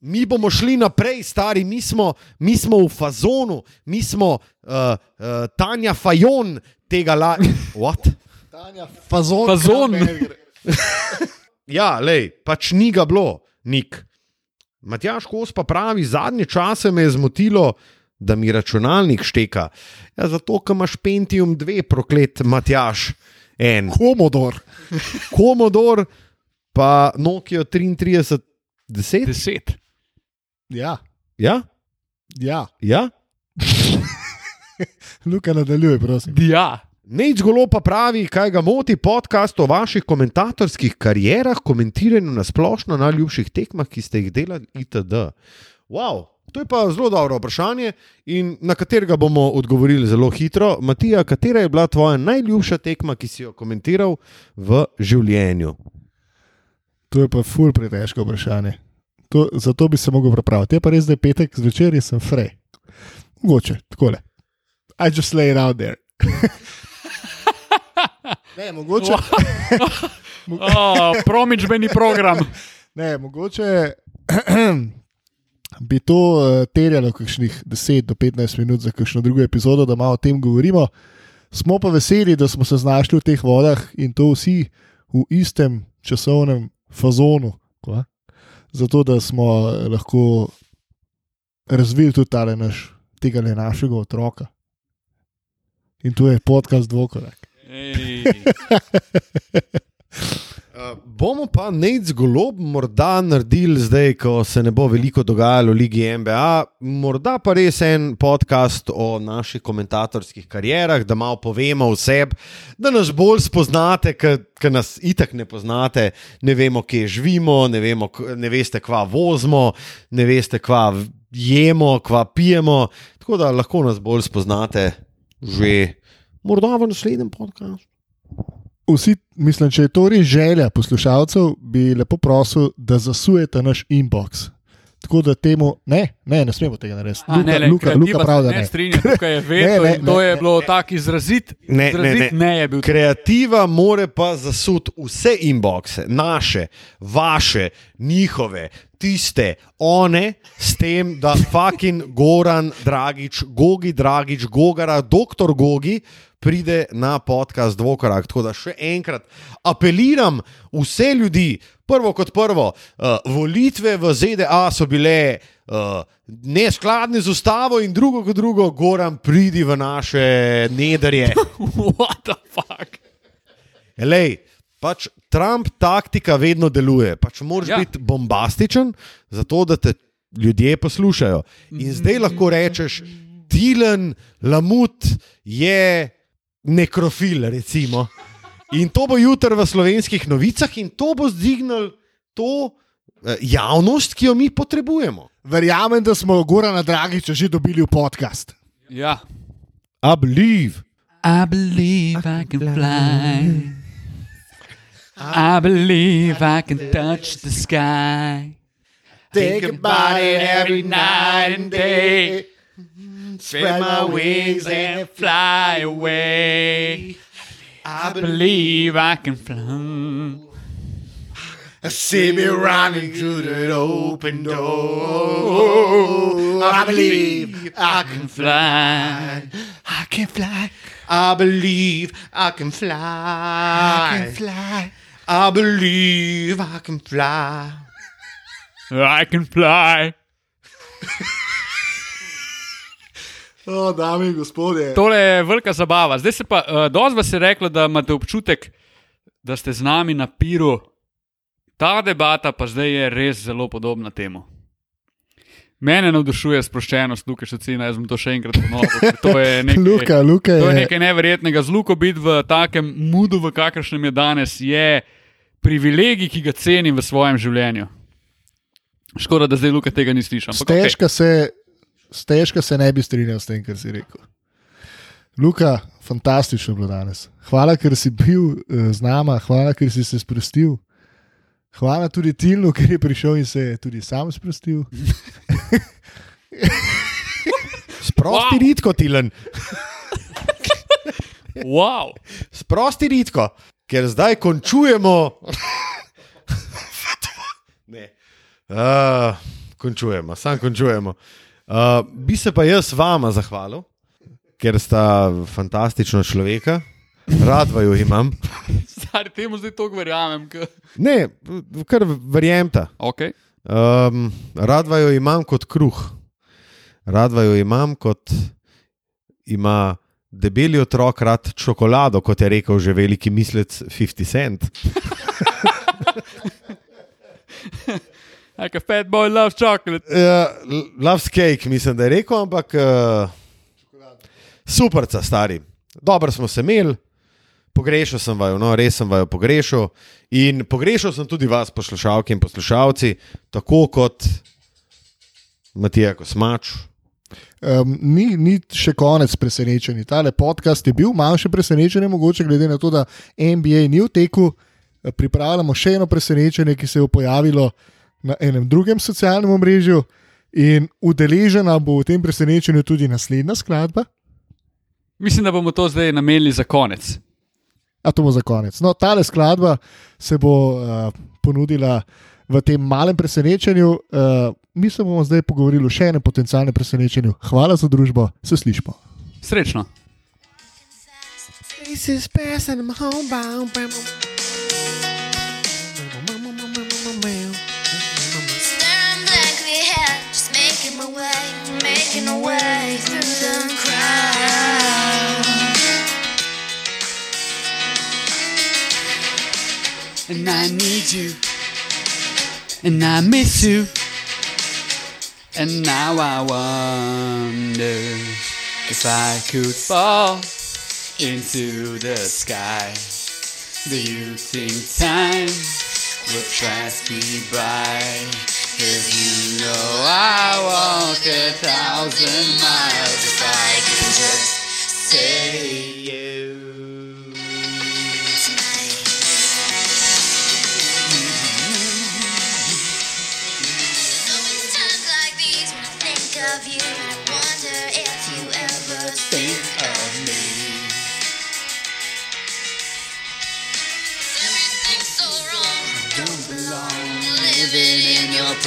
Mi bomo šli naprej, stari, mi smo, mi smo v fazonu, mi smo uh, uh, Tanja Fajon tega la. What? Tanja, fazon. Fazon. <laughs> Ja, lej, pač ni ga bilo, nik. Matjaš Kos pa pravi, zadnje čase me je zmotilo, da mi računalnik šteka. Ja, zato, ker imaš Pentium 2, proklet Matjaš, en. Komodor. <laughs> Commodore, pa Nokia 33, 10. Deset. Ja, Ja, ja. ja. <laughs> Luka nadaljuje, prosim. Ja. Neč golo pa pravi, kaj ga moti podcast o vaših komentatorskih karierah, komentiranju na splošno najljubših tekmah, ki ste jih delali, itd. Wow, to je pa zelo dobro vprašanje in na katerega bomo odgovorili zelo hitro. Matija, katera je bila tvoja najljubša tekma, ki si jo komentiral v življenju? To je pa ful pretežko vprašanje. To, zato bi se mogel pripraviti. Je pa res, da je petek zvečer in sem frej. Mogoče, tako le. I just lay it out there. <laughs> ne, mogoče. <laughs> <laughs> Oh, Promičbeni program. Ne, mogoče <clears throat> bi to uh, terjalo kakšnih 10 do 15 minut za kakšno drugo epizodo, da malo o tem govorimo. Smo pa veseli, da smo se znašli v teh vodah in to vsi v istem časovnem fazonu. Kva? Zato, da smo eh, lahko razvili tudi tale naš, tega le našega otroka. In to je podcast dvokorak. <laughs> Bomo pa nec golob morda naredili zdaj, ko se ne bo veliko dogajalo v Ligi NBA, morda pa res en podcast o naših komentatorskih karierah, da malo povemo o sebi, da nas bolj spoznate, ker nas itak ne poznate, ne vemo, kje živimo, ne, vemo, ne veste, kva vozimo, ne veste, kva jemo, kva pijemo, tako da lahko nas bolj spoznate že morda v naslednjem podkastu. Vsi, mislim, če je to res želja poslušalcev, bi lepo prosil, da zasujete naš inbox. Tako da temu, ne, ne, ne smemo tega narediti. Luka, ne, le, Luka, Luka pravi, da ne. ne. Strinjam, tukaj je <laughs> veto Ne, ne, in to ne, je ne, bilo ne. tako izrazit. Ne, ne, izrazit ne. ne je bil. Kreativa more pa zasuditi vse inboxe, naše, vaše, njihove, tiste, one, s tem, da fucking Goran Dragič, Gogi Dragič, Gogara, doktor Gogi. Pride na podcast Dvokorak. Tako da še enkrat apeliram vse ljudi, prvo kot prvo, uh, volitve v ZDA so bile uh, neskladne z ustavo, in drugo kot drugo, Goran, pridi v naše nedrje. <laughs> What the fuck? Lej, pač Trump taktika vedno deluje. Pač moraš ja. Biti bombastičen, zato da te ljudje poslušajo. In zdaj lahko rečeš, Tilen, Lamut je nekrofil, recimo. In to bo jutri v slovenskih novicah, in to bo zdignil to eh, javnost, ki jo mi potrebujemo. Verjamem, da smo Gorana Dragiča že dobili v podcast. Ja. I believe. I believe I can fly. I believe I can touch the sky. Think about it every night and day. Spread my wings and fly away. I believe I can fly. I see me running through that open door. I believe I can Fly. I can fly. I believe I can fly. I can fly. I believe I can fly. I can fly. O, dame in gospodje. Tole je velika zabava. Zdaj se pa, uh, dosti vas je reklo, da imate občutek, da ste z nami na piru. Ta debata pa zdaj je res zelo podobna temu. Mene navdušuje sproščenost Luka Šacina, jaz bom to še enkrat ponovil. To je <laughs> nekaj, Luka, Luka to je je. nekaj neverjetnega. Z Luko biti v takem mudu, v kakršnem je danes, je privilegij, ki ga cenim v svojem življenju. Škoda, da zdaj Luka tega ni slišal. ampak okej. Stežka se, stežka se ne bi strinjal s tem, kar si rekel. Luka, fantastično je bilo danes. Hvala, ker si bil eh, z nama, hvala, ker si se sprostil. Hvala tudi Tilnu, ker je prišel in se je tudi sam sprostil. <laughs> Sprosti Wow. ritko, Tilen. Wow. Sprosti ritko, ker zdaj končujemo. <laughs> ne. Uh, končujemo, sam končujemo. Uh, bi se pa jaz vama zahvalil, ker sta fantastična človeka, rad vaju imam. Stari temu zdaj to verjamem. K... Ne, kar verjemta. Okay. Um, rad vaju imam kot kruh, rad vaju imam kot ima debeli otrok rad čokolado, kot je rekel že veliki mislec 50 Cent. Like a fat boy loves chocolate. Uh, loves cake, mislim, da je rekel, ampak uh, super, stari. Dobro smo se imeli, pogrešal sem vaju, no, res sem vaju pogrešal. In pogrešal sem tudi vas, poslušalke in poslušalci, tako kot Matija Kosmač. Um, ni, ni še konec presenečenja. Tale podcast je bil manjše presenečenje, mogoče glede na to, da NBA ni v teku. Pripravljamo še eno presenečenje, ki se je pojavilo na enem drugem socialnem omrežju, in udeležena bo v tem presenečenju tudi naslednja skladba. Mislim, da bomo to zdaj namenili za konec. A to bo za konec. No, tale skladba se bo uh, ponudila v tem malem presenečenju. Uh, mi se bomo zdaj pogovorili o še enem potencialnem presenečenju. Hvala za družbo, se slišmo. Srečno. Faces passing, I'm homebound. Staring blankly ahead, just making my way, making my way through the crowd. And I need you. And I miss you. And now I wonder if I could fall into the sky. Do you think time will pass me by? Cause you know I walk a thousand miles if I could just say you.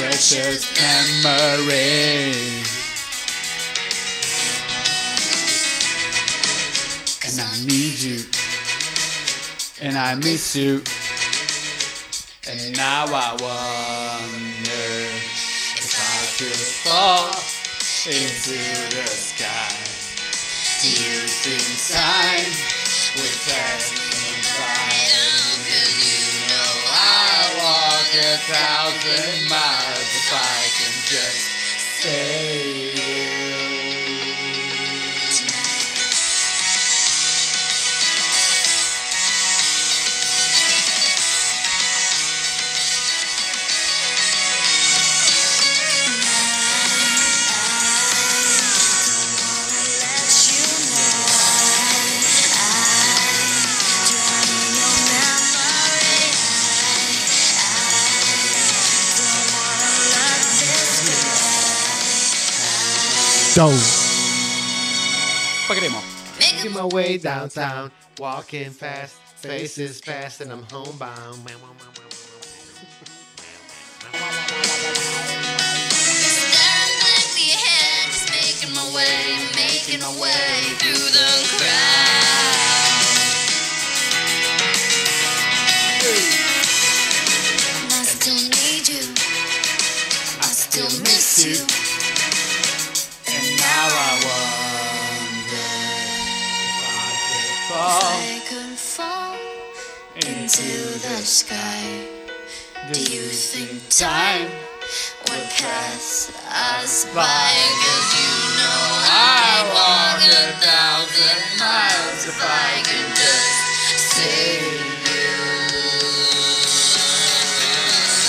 Precious memory. And I need you, and I miss you. And now I wonder if I could fall into the sky. Do you think time would pass me by? A thousand miles if I can just stay Čau. Pa gremo. Making my way downtown, walking fast, faces fast, and I'm homebound. Staring blankly ahead, just making my way, making my way through the crowd. And I still need you. I still miss you. Now I wonder if I could fall could into the sky. Do you think time would pass us by? Cause you know I walk a thousand miles if I can just see you.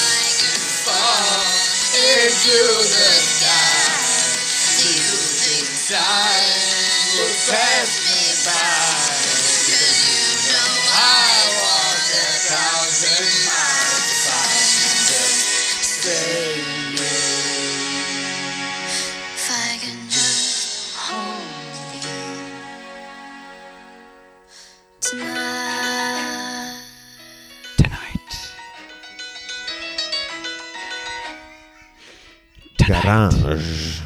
I can fall into Garage.